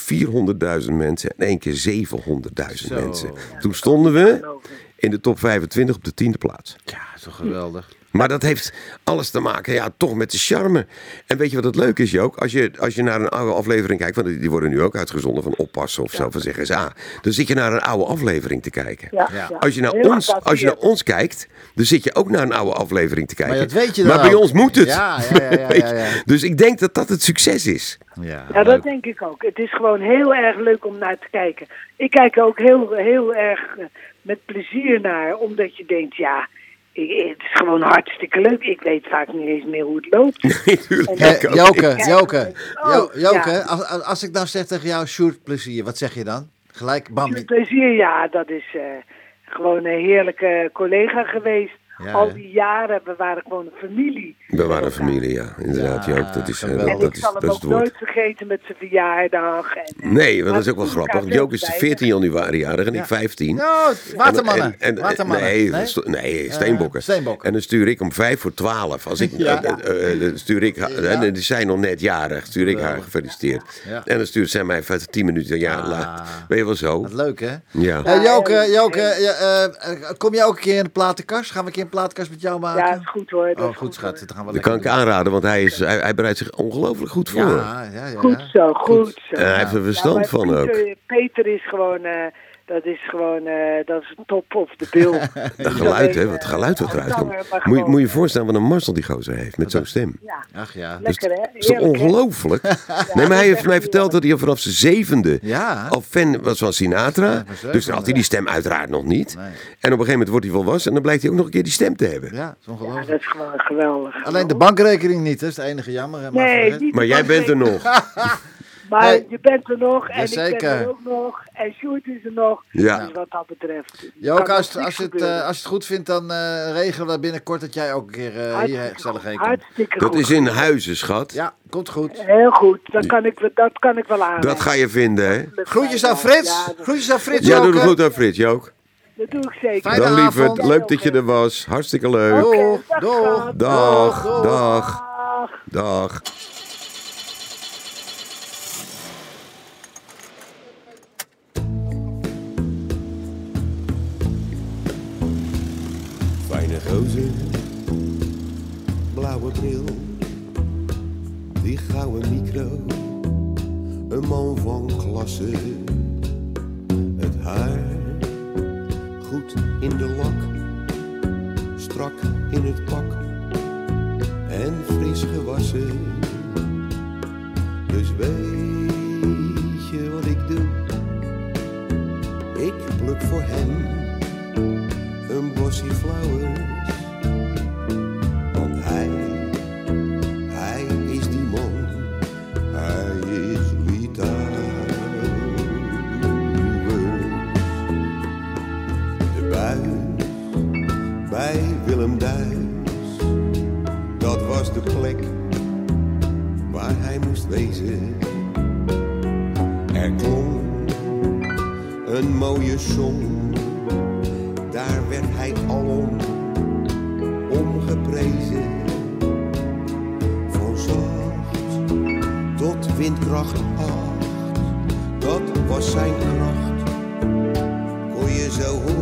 400.000 mensen en één keer 700.000 Zo. mensen. Toen stonden we in de top 25 op de tiende plaats. Ja, toch geweldig. Maar dat heeft alles te maken, ja, toch met de charme. En weet je wat het leuke is, Jook? Als je, als je naar een oude aflevering kijkt, want die die worden nu ook uitgezonden van oppassen of zo, van zeggen Dan zit je naar een oude aflevering te kijken. Ja. Als je, naar Heel ons, als je naar ons kijkt, dan zit je ook naar een oude aflevering te kijken. Maar dat weet je Maar dan bij ook. ons moet het. Ja, ja, ja, ja, Weet je? ja, ja. Dus ik denk dat dat het succes is. Ja, Ja, dat leuk. denk ik ook. Het is gewoon heel erg leuk om naar te kijken. Ik kijk ook heel, heel erg eh, met plezier naar, omdat je denkt, ja, ik- het is gewoon hartstikke leuk. Ik weet vaak niet eens meer hoe het loopt. Ik ook. Joke. Joke, Oh, Jo- Joke, ja. als, als- ik nou zeg tegen jou, Sjoerd, plezier, wat zeg je dan? Gelijk, bam. Plezier, ja, dat is eh, gewoon een heerlijke collega geweest. Ja, Al die jaren, we waren gewoon een familie. We waren een familie, ja. Inderdaad, Ja, Jook. Dat is, eh. En dat ik is, zal dat hem is ook het woord. nooit vergeten met zijn verjaardag. En, eh, Nee, want dat is ook wel we grappig. Jook is de veel 14 januari jarig en ik 15. Ja, watermannen. En, en, en- watermannen. Nee, Nee? nee, steenbokken. Eh, steenbokken. En dan stuur ik om vijf voor twaalf. Als ik, Ja. eh, eh, eh, stuur ik, en die zijn nog net jarig, stuur ik haar gefeliciteerd. Ja. En dan stuurt zij mij even tien minuten ja, Ah. laat. Weet je wel zo? Wat leuk, hè? Ja. Eh, Joke, eh, eh, kom jij ook een keer in de platenkast? Gaan we een keer een platenkast met jou maken? Ja, dat is goed hoor. Dat Oh, is goed, schat. Gaan we Dat kan ik aanraden, want hij, is, hij, hij bereidt zich ongelooflijk goed voor. Ja, ja, ja. Goed zo, goed zo. En hij heeft er verstand van ook. Peter, Peter is gewoon, eh, Dat is gewoon, eh, dat is top of de bil. Dat geluid, hè? Wat geluid wat eruit komt. Moet je, moet je voorstellen wat een Marcel die gozer heeft met zo'n stem. Ja, Ach ja. lekker hè? Dat is toch Heerlijk, hè? ongelooflijk? Nee, maar hij heeft mij verteld dat hij al vanaf zijn zevende Ja. al fan was van Sinatra. dus dan had hij die stem uiteraard nog niet. Nee. En op een gegeven moment wordt hij volwassen en dan blijkt hij ook nog een keer die stem te hebben. Ja, dat is Ja, ongelooflijk. dat is gewoon geweldig. Alleen de bankrekening niet, dat is het enige jammer. hè, maar Nee, Maar jij bent er nog. Maar Hey. je bent er nog en ik Jazeker. ben er ook nog. En Sjoerd is er nog. Ja. Dus wat dat betreft. Ja, ook als, het, eh, als je het goed vindt, dan eh, regelen we binnenkort dat jij ook een keer eh, hier Hartstikke gezellig heen komt. Hartstikke Dat goed. is in huizen, schat. Ja, komt goed. Heel goed, dat kan ik, dat kan ik wel aan. Dat ga je vinden, hè? Groetjes aan Frits. Ja, dat, Groetjes aan Frits Ja, doe het goed aan Frits, je ook. dat doe ik zeker. Fijne Dan lieverd, leuk dat je er was. Hartstikke leuk. Doeg, Oké, dag. Dag, Doeg. dag, Dag. dag. Fijne gozer, blauwe bril, die gouden micro, een man van klasse. Het haar. Goed in de lak, strak in het pak. En fris gewassen. Dus weet je wat ik doe? Ik pluk voor hem een bosje flowers. Want hij, hij is die man, hij is Litouwers. De bui bij Willem Duis, dat was de plek waar hij moest wezen. Er klonk een mooie song werd hij alom omgeprezen. Van zacht tot windkracht acht, dat was zijn kracht. Kon je zo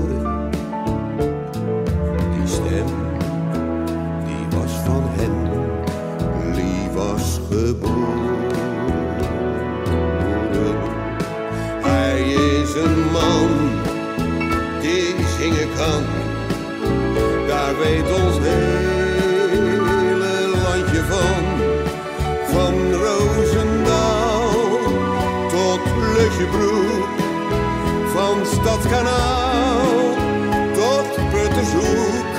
Daar weet ons hele landje van. Van Roosendaal tot Lutjebroek. Van Stadskanaal tot Puttershoek.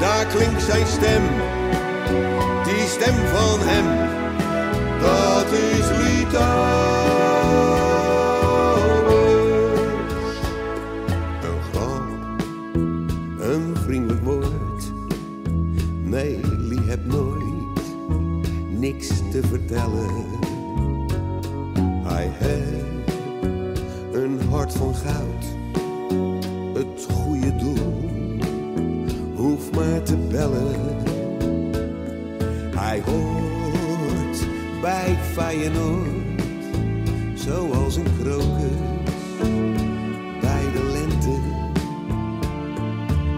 Daar klinkt zijn stem, die stem van hem. Dat is Litouwers. Te vertellen. Hij heeft een hart van goud, het goede doel. Hoef maar te bellen. Hij hoort bij Feyenoord, zoals een krokus bij de lente.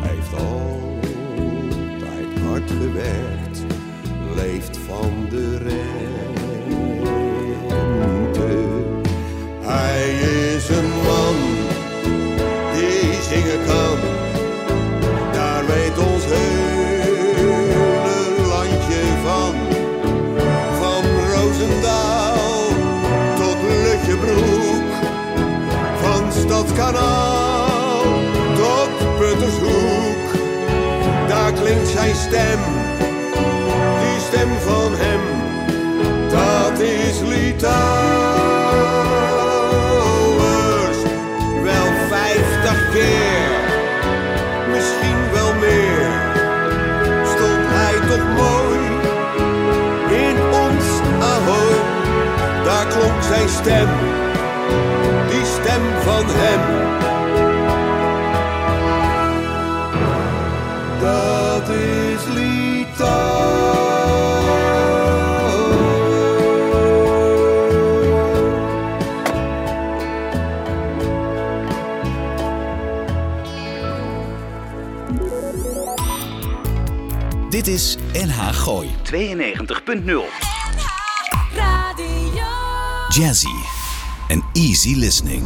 Hij heeft altijd hard gewerkt, leeft van de rente. Die stem van hem, dat is Litouwers. Wel vijftig keer, misschien wel meer, stond hij toch mooi in ons Ahoy. Daar klonk zijn stem, die stem van hem. Dit is NH Gooi. 92.0. Jazzy en easy listening.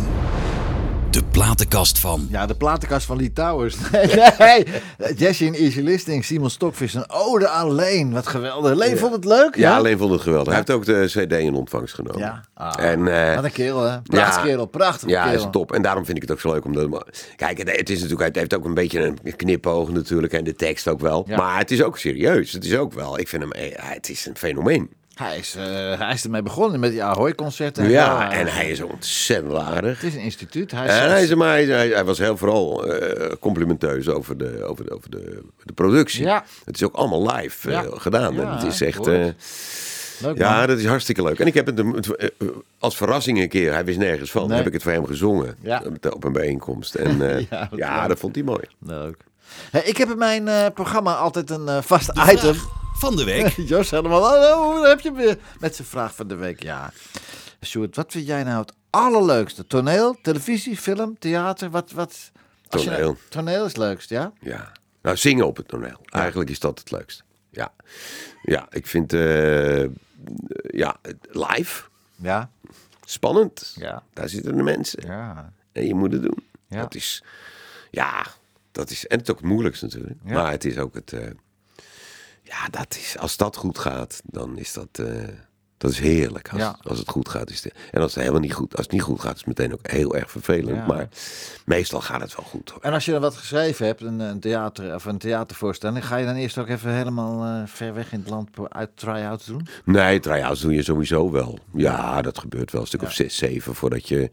De platenkast van. Ja, de platenkast van Lee Towers. Nee, nee. Jesse in Easy Listening, Simon Stokvis, een ode aan Leen. Wat geweldig. Leen vond het leuk? Ja, alleen vond het geweldig. Hij heeft ook de CD in ontvangst genomen. Ja. Ah, En, eh, wat een kerel, hè? Prachtig ja. kerel, prachtig Ja, kerel. is top. En daarom vind ik het ook zo leuk. Omdat, kijk, het- het, is natuurlijk, het heeft ook een beetje een knipoog natuurlijk. En de tekst ook wel. Ja. Maar het is ook serieus. Het is ook wel. Ik vind hem... eh, Het is een fenomeen. Hij is, eh, hij is ermee begonnen met die Ahoy-concerten. Ja, en hij is ontzettend aardig. Het is een instituut. Hij is, En hij, is, maar hij, hij, hij was heel vooral eh, complimenteus over, de, over, de, over de, de productie. Ja. Het is ook allemaal live eh, Ja. gedaan. Ja, en het is echt... eh, leuk, ja, man. dat is hartstikke leuk. En ik heb het als verrassing een keer, hij wist nergens van, Nee. heb ik het voor hem gezongen Ja. op- een bijeenkomst. En eh, Ja, ja, wat dat, vond hij mooi. Leuk. Hey, ik heb in mijn eh, programma altijd een vast item. Van de week. Jos helemaal, hallo, daar heb je weer. Met zijn vraag van de week, ja. Sjoerd, wat vind jij nou het allerleukste? Toneel, televisie, film, theater? Wat, wat? als je nou- Toneel. toneel is het leukst, ja? Ja. Nou, zingen op het toneel. Eigenlijk is dat het leukst. Ja, ja ik vind eh, ja, het- live Ja. spannend. Ja. Daar zitten de mensen. Ja. En je moet het doen. Ja. Dat is, ja, dat is, en het is ook het moeilijkste natuurlijk. Ja. Maar het is ook het, eh, ja, dat is, als dat goed gaat, dan is dat, eh, dat is heerlijk. Als, Ja. als het goed gaat, is het, en als het helemaal niet goed, als het niet goed gaat, is het meteen ook heel erg vervelend. Ja. Maar meestal gaat het wel goed. Hoor. En als je dan wat geschreven hebt, een, een, theater, of een theatervoorstelling, ga je dan eerst ook even helemaal eh, ver weg in het land uit try-outs doen? Nee, try-outs doe je sowieso wel. Ja, dat gebeurt wel een stuk of zes, zeven voordat je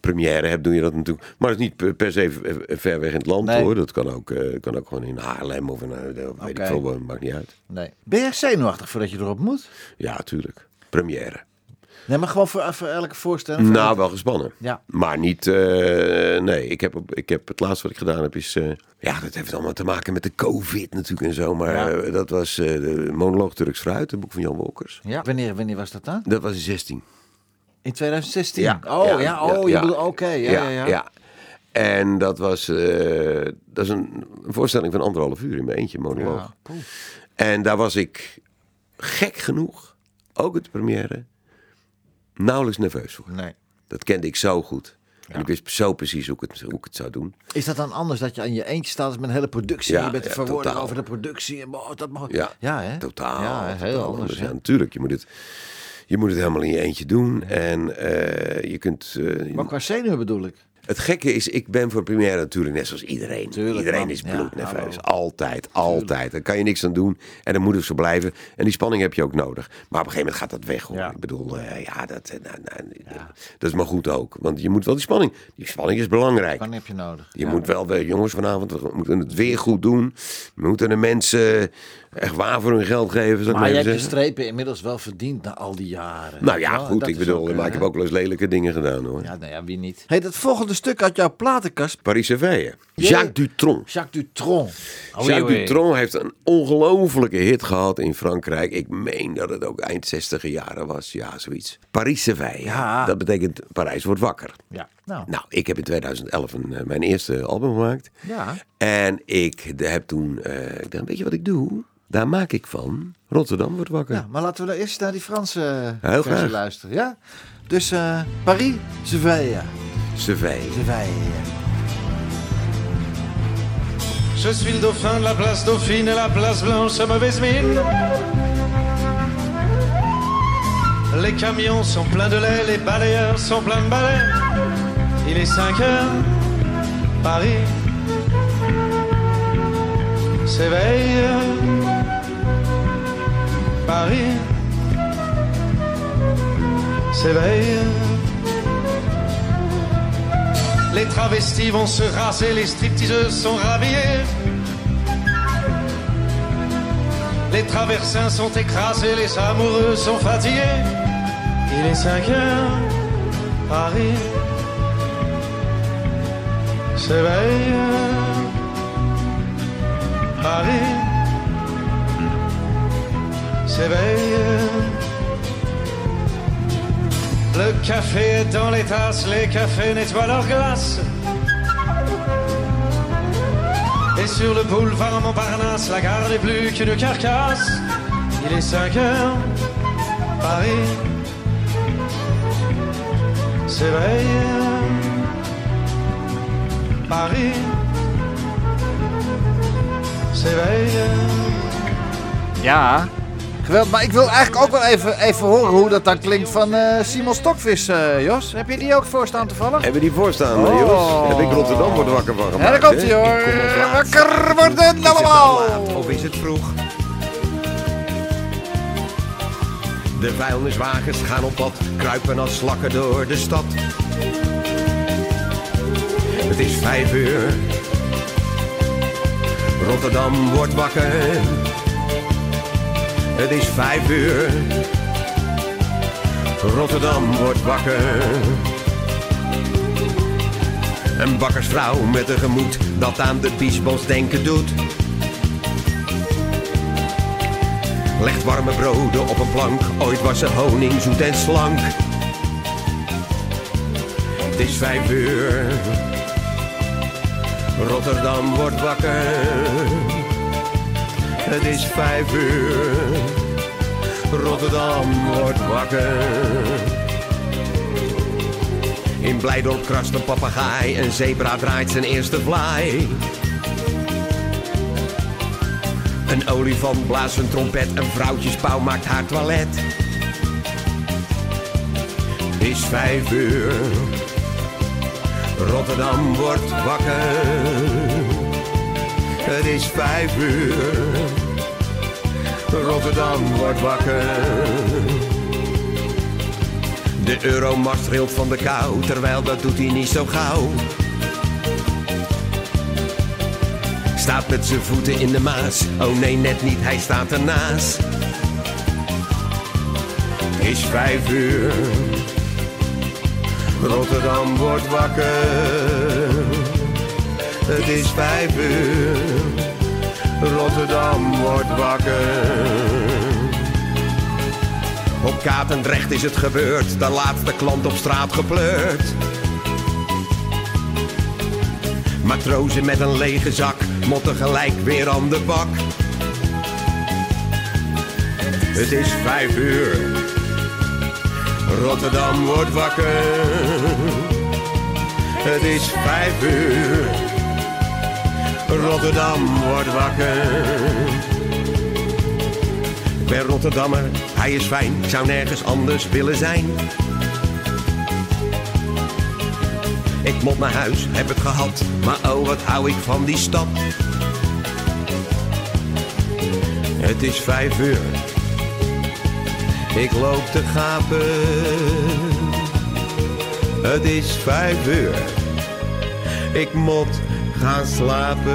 première hebt, doe je dat natuurlijk. Maar het is niet per- se v- ver weg in het land Nee. hoor. Dat kan ook, eh, kan ook gewoon in Haarlem of in, eh, weet ik veel, maakt niet uit. Nee. Ben je zenuwachtig voordat je erop moet? Ja, tuurlijk. Première. Nee, maar gewoon voor, voor elke voorstelling? voor Nou, elke- wel gespannen. Ja. Maar niet, eh, nee, ik heb, ik heb het laatste wat ik gedaan heb is, eh, ja, dat heeft allemaal te maken met de covid natuurlijk en zo. Maar Ja. eh, dat was de monoloog Turks Fruit, het boek van Jan Wolkers. Ja. Wanneer, wanneer was dat dan? Dat was in 16. In 2016? Ja, Oh, ja, ja, oh, je bedoelt, oké, ja, ja, ja. En dat was, dat is een, voorstelling van anderhalf uur in mijn eentje, monoloog. En daar was ik gek genoeg, ook het première, nauwelijks nerveus voor. Nee. Dat kende ik zo goed. En ik wist zo precies hoe ik, het, hoe ik het zou doen. Is dat dan anders dat je aan je eentje staat met een hele productie? Ja, je bent verwoorden over de productie. En, oh, dat mag... Ja, ja, hè? Totaal. Ja, heel totaal anders. Ja, natuurlijk. Je moet, het, je moet het helemaal in je eentje doen. En eh, je kunt... eh, Maar qua zenuwen bedoel ik. Het gekke is, ik ben voor première natuurlijk net zoals iedereen. Tuurlijk, iedereen man. is Ja, bloednerveus. hallo. altijd, altijd. Daar kan je niks aan doen. En dan moet het zo blijven. En die spanning heb je ook nodig. Maar op een gegeven moment gaat dat weg. Hoor. Ja. Ik bedoel, eh, ja, dat, eh, nou, nou, dat is maar goed ook. Want je moet wel die spanning. Die spanning is belangrijk. Wanneer heb je nodig? Je Ja. moet wel, wel, jongens, vanavond, we moeten het weer goed doen. We moeten de mensen echt waar voor hun geld geven. Maar je maar hebt zeggen. strepen inmiddels wel verdiend na al die jaren. Nou ja, goed. Ik bedoel, ook, maar ik eh, heb ook wel eens lelijke dingen gedaan hoor. Ja, nou ja, wie niet? Hey, dat volgende stuk uit jouw platenkast. Paris Seville. Jee. Jacques Dutronc. Jacques Dutronc. Oh, Jacques oei, oei. Dutronc heeft een ongelofelijke hit gehad in Frankrijk. Ik meen dat het ook eind 60 jaren was. Ja, zoiets. Paris Seville. Ja. Dat betekent Parijs wordt wakker. Ja, nou. Nou, ik heb in 2011 een, eh, mijn eerste album gemaakt. Ja. En ik heb toen, eh, ik dacht, weet je wat ik doe? Daar maak ik van Rotterdam wordt wakker. Ja, maar laten we nou eerst naar die Franse eh, Heel versie graag. luisteren. Ja? Dus eh, Paris, Seville. Seville. Seville. Je suis le dauphin de la place Dauphine et la place Blanche à mauvaise mine. Les camions sont pleins de lait, les balayeurs sont pleins de balais. Il est 5 heures, Paris s'éveille. Paris s'éveille. Les travestis vont se raser, les stripteaseuses sont rhabillées. Les traversins sont écrasés, les amoureux sont fatigués. Il est 5 heures, Paris s'éveille. Paris s'éveille. Le café est dans les tasses, les cafés nettoient leurs glaces. Et sur le boulevard Montparnasse, la gare n'est plus qu'une carcasse. Il est 5 heures, Paris s'éveille. Paris s'éveille. Ja, geweldig. Maar ik wil eigenlijk ook wel even, even horen hoe dat dan klinkt van eh, Simon Stokvis, eh, Jos. Heb je die ook voorstaan toevallig? Hebben die voorstaan, Oh. Jos? Heb ik Rotterdam wordt wakker van Ja, gemaakt. daar komt hij hoor. Wakker worden allemaal. of is het vroeg? De vuilniswagens gaan op pad, kruipen als slakken door de stad. Het is vijf uur. Rotterdam wordt wakker. Het is vijf uur. Rotterdam wordt wakker. Een bakkersvrouw met een gemoed dat aan de biesbos denken doet. Legt warme broden op een plank, ooit was ze honing zoet en slank. Het is vijf uur, Rotterdam wordt wakker. Het is vijf uur, Rotterdam wordt wakker. In Blijdorp krast een papegaai, een zebra draait zijn eerste vlaai. Een olifant blaast een trompet, een vrouwtjespauw maakt haar toilet. Het is vijf uur, Rotterdam wordt wakker. Het is vijf uur, Rotterdam wordt wakker. De euromast trilt van de kou, terwijl dat doet hij niet zo gauw. Staat met zijn voeten in de maas, oh nee net niet, hij staat ernaast. Is vijf uur, Rotterdam wordt wakker. Het is vijf uur, Rotterdam wordt wakker. Op Katendrecht is het gebeurd, de laatste klant op straat gepleurd. Matrozen met een lege zak motten gelijk weer aan de bak. Het is vijf uur, Rotterdam wordt wakker. Het is vijf uur, Rotterdam wordt wakker. Ik ben Rotterdammer, hij is fijn, ik zou nergens anders willen zijn. Ik moet naar huis, heb het gehad, maar oh wat hou ik van die stad. Het is vijf uur, ik loop te gapen. Het is vijf uur, ik moet gaan slapen.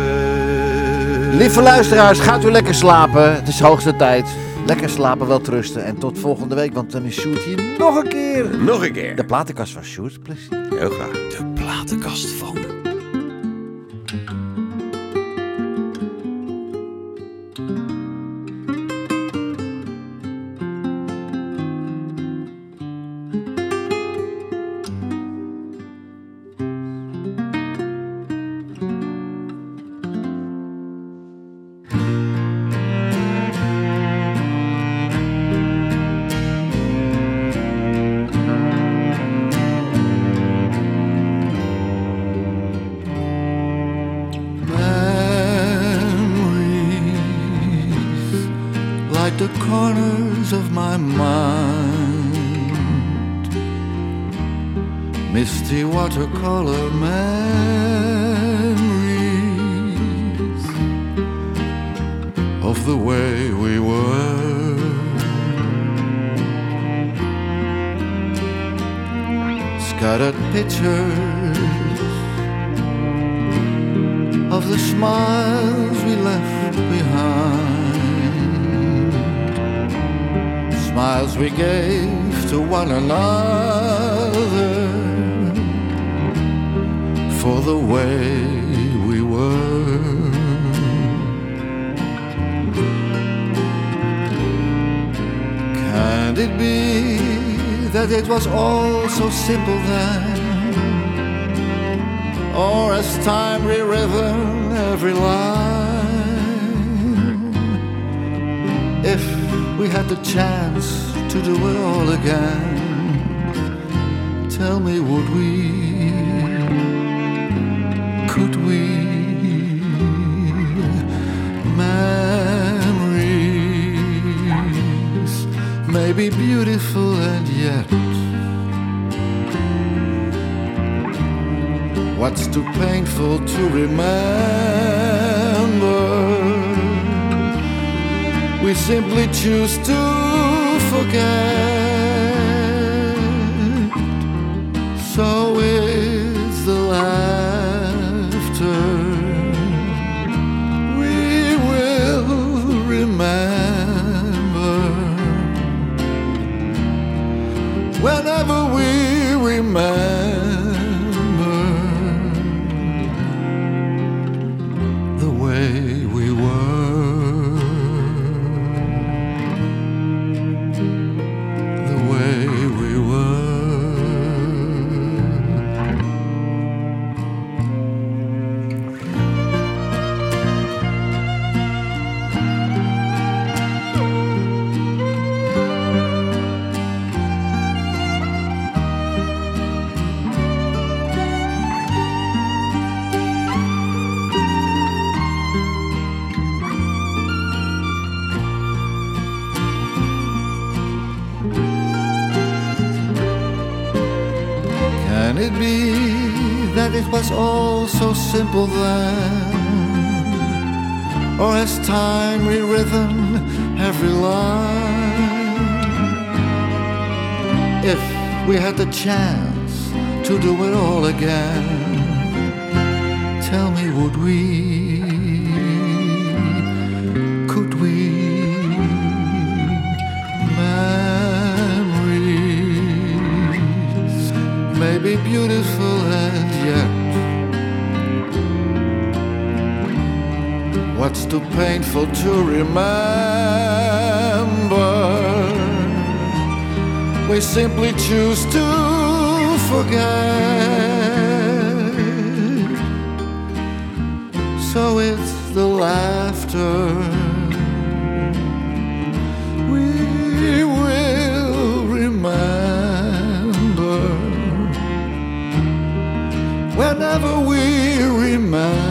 Lieve luisteraars, gaat u lekker slapen. Het is hoogste tijd. Lekker slapen, wel trusten. En tot volgende week, want dan is Sjoerd hier nog een keer. Nog een keer. De platenkast van Sjoerd, plezier. Heel graag. De platenkast van. We gave to one another for the way we were. Can it be that it was all so simple then? or as time rewritten every line. If we had the chance to do it all again. Tell me, would we? Could we? Memories may be beautiful and yet. What's too painful to remember? We simply choose to forget. So is the laughter. We will remember. Whenever we remember was all so simple then? Or has time rewritten every line? If we had the chance to do it all again, tell me, would we? Could we? Memories may be beautiful and yet what's too painful to remember? We simply choose to forget. So it's the laughter. We will remember whenever we remember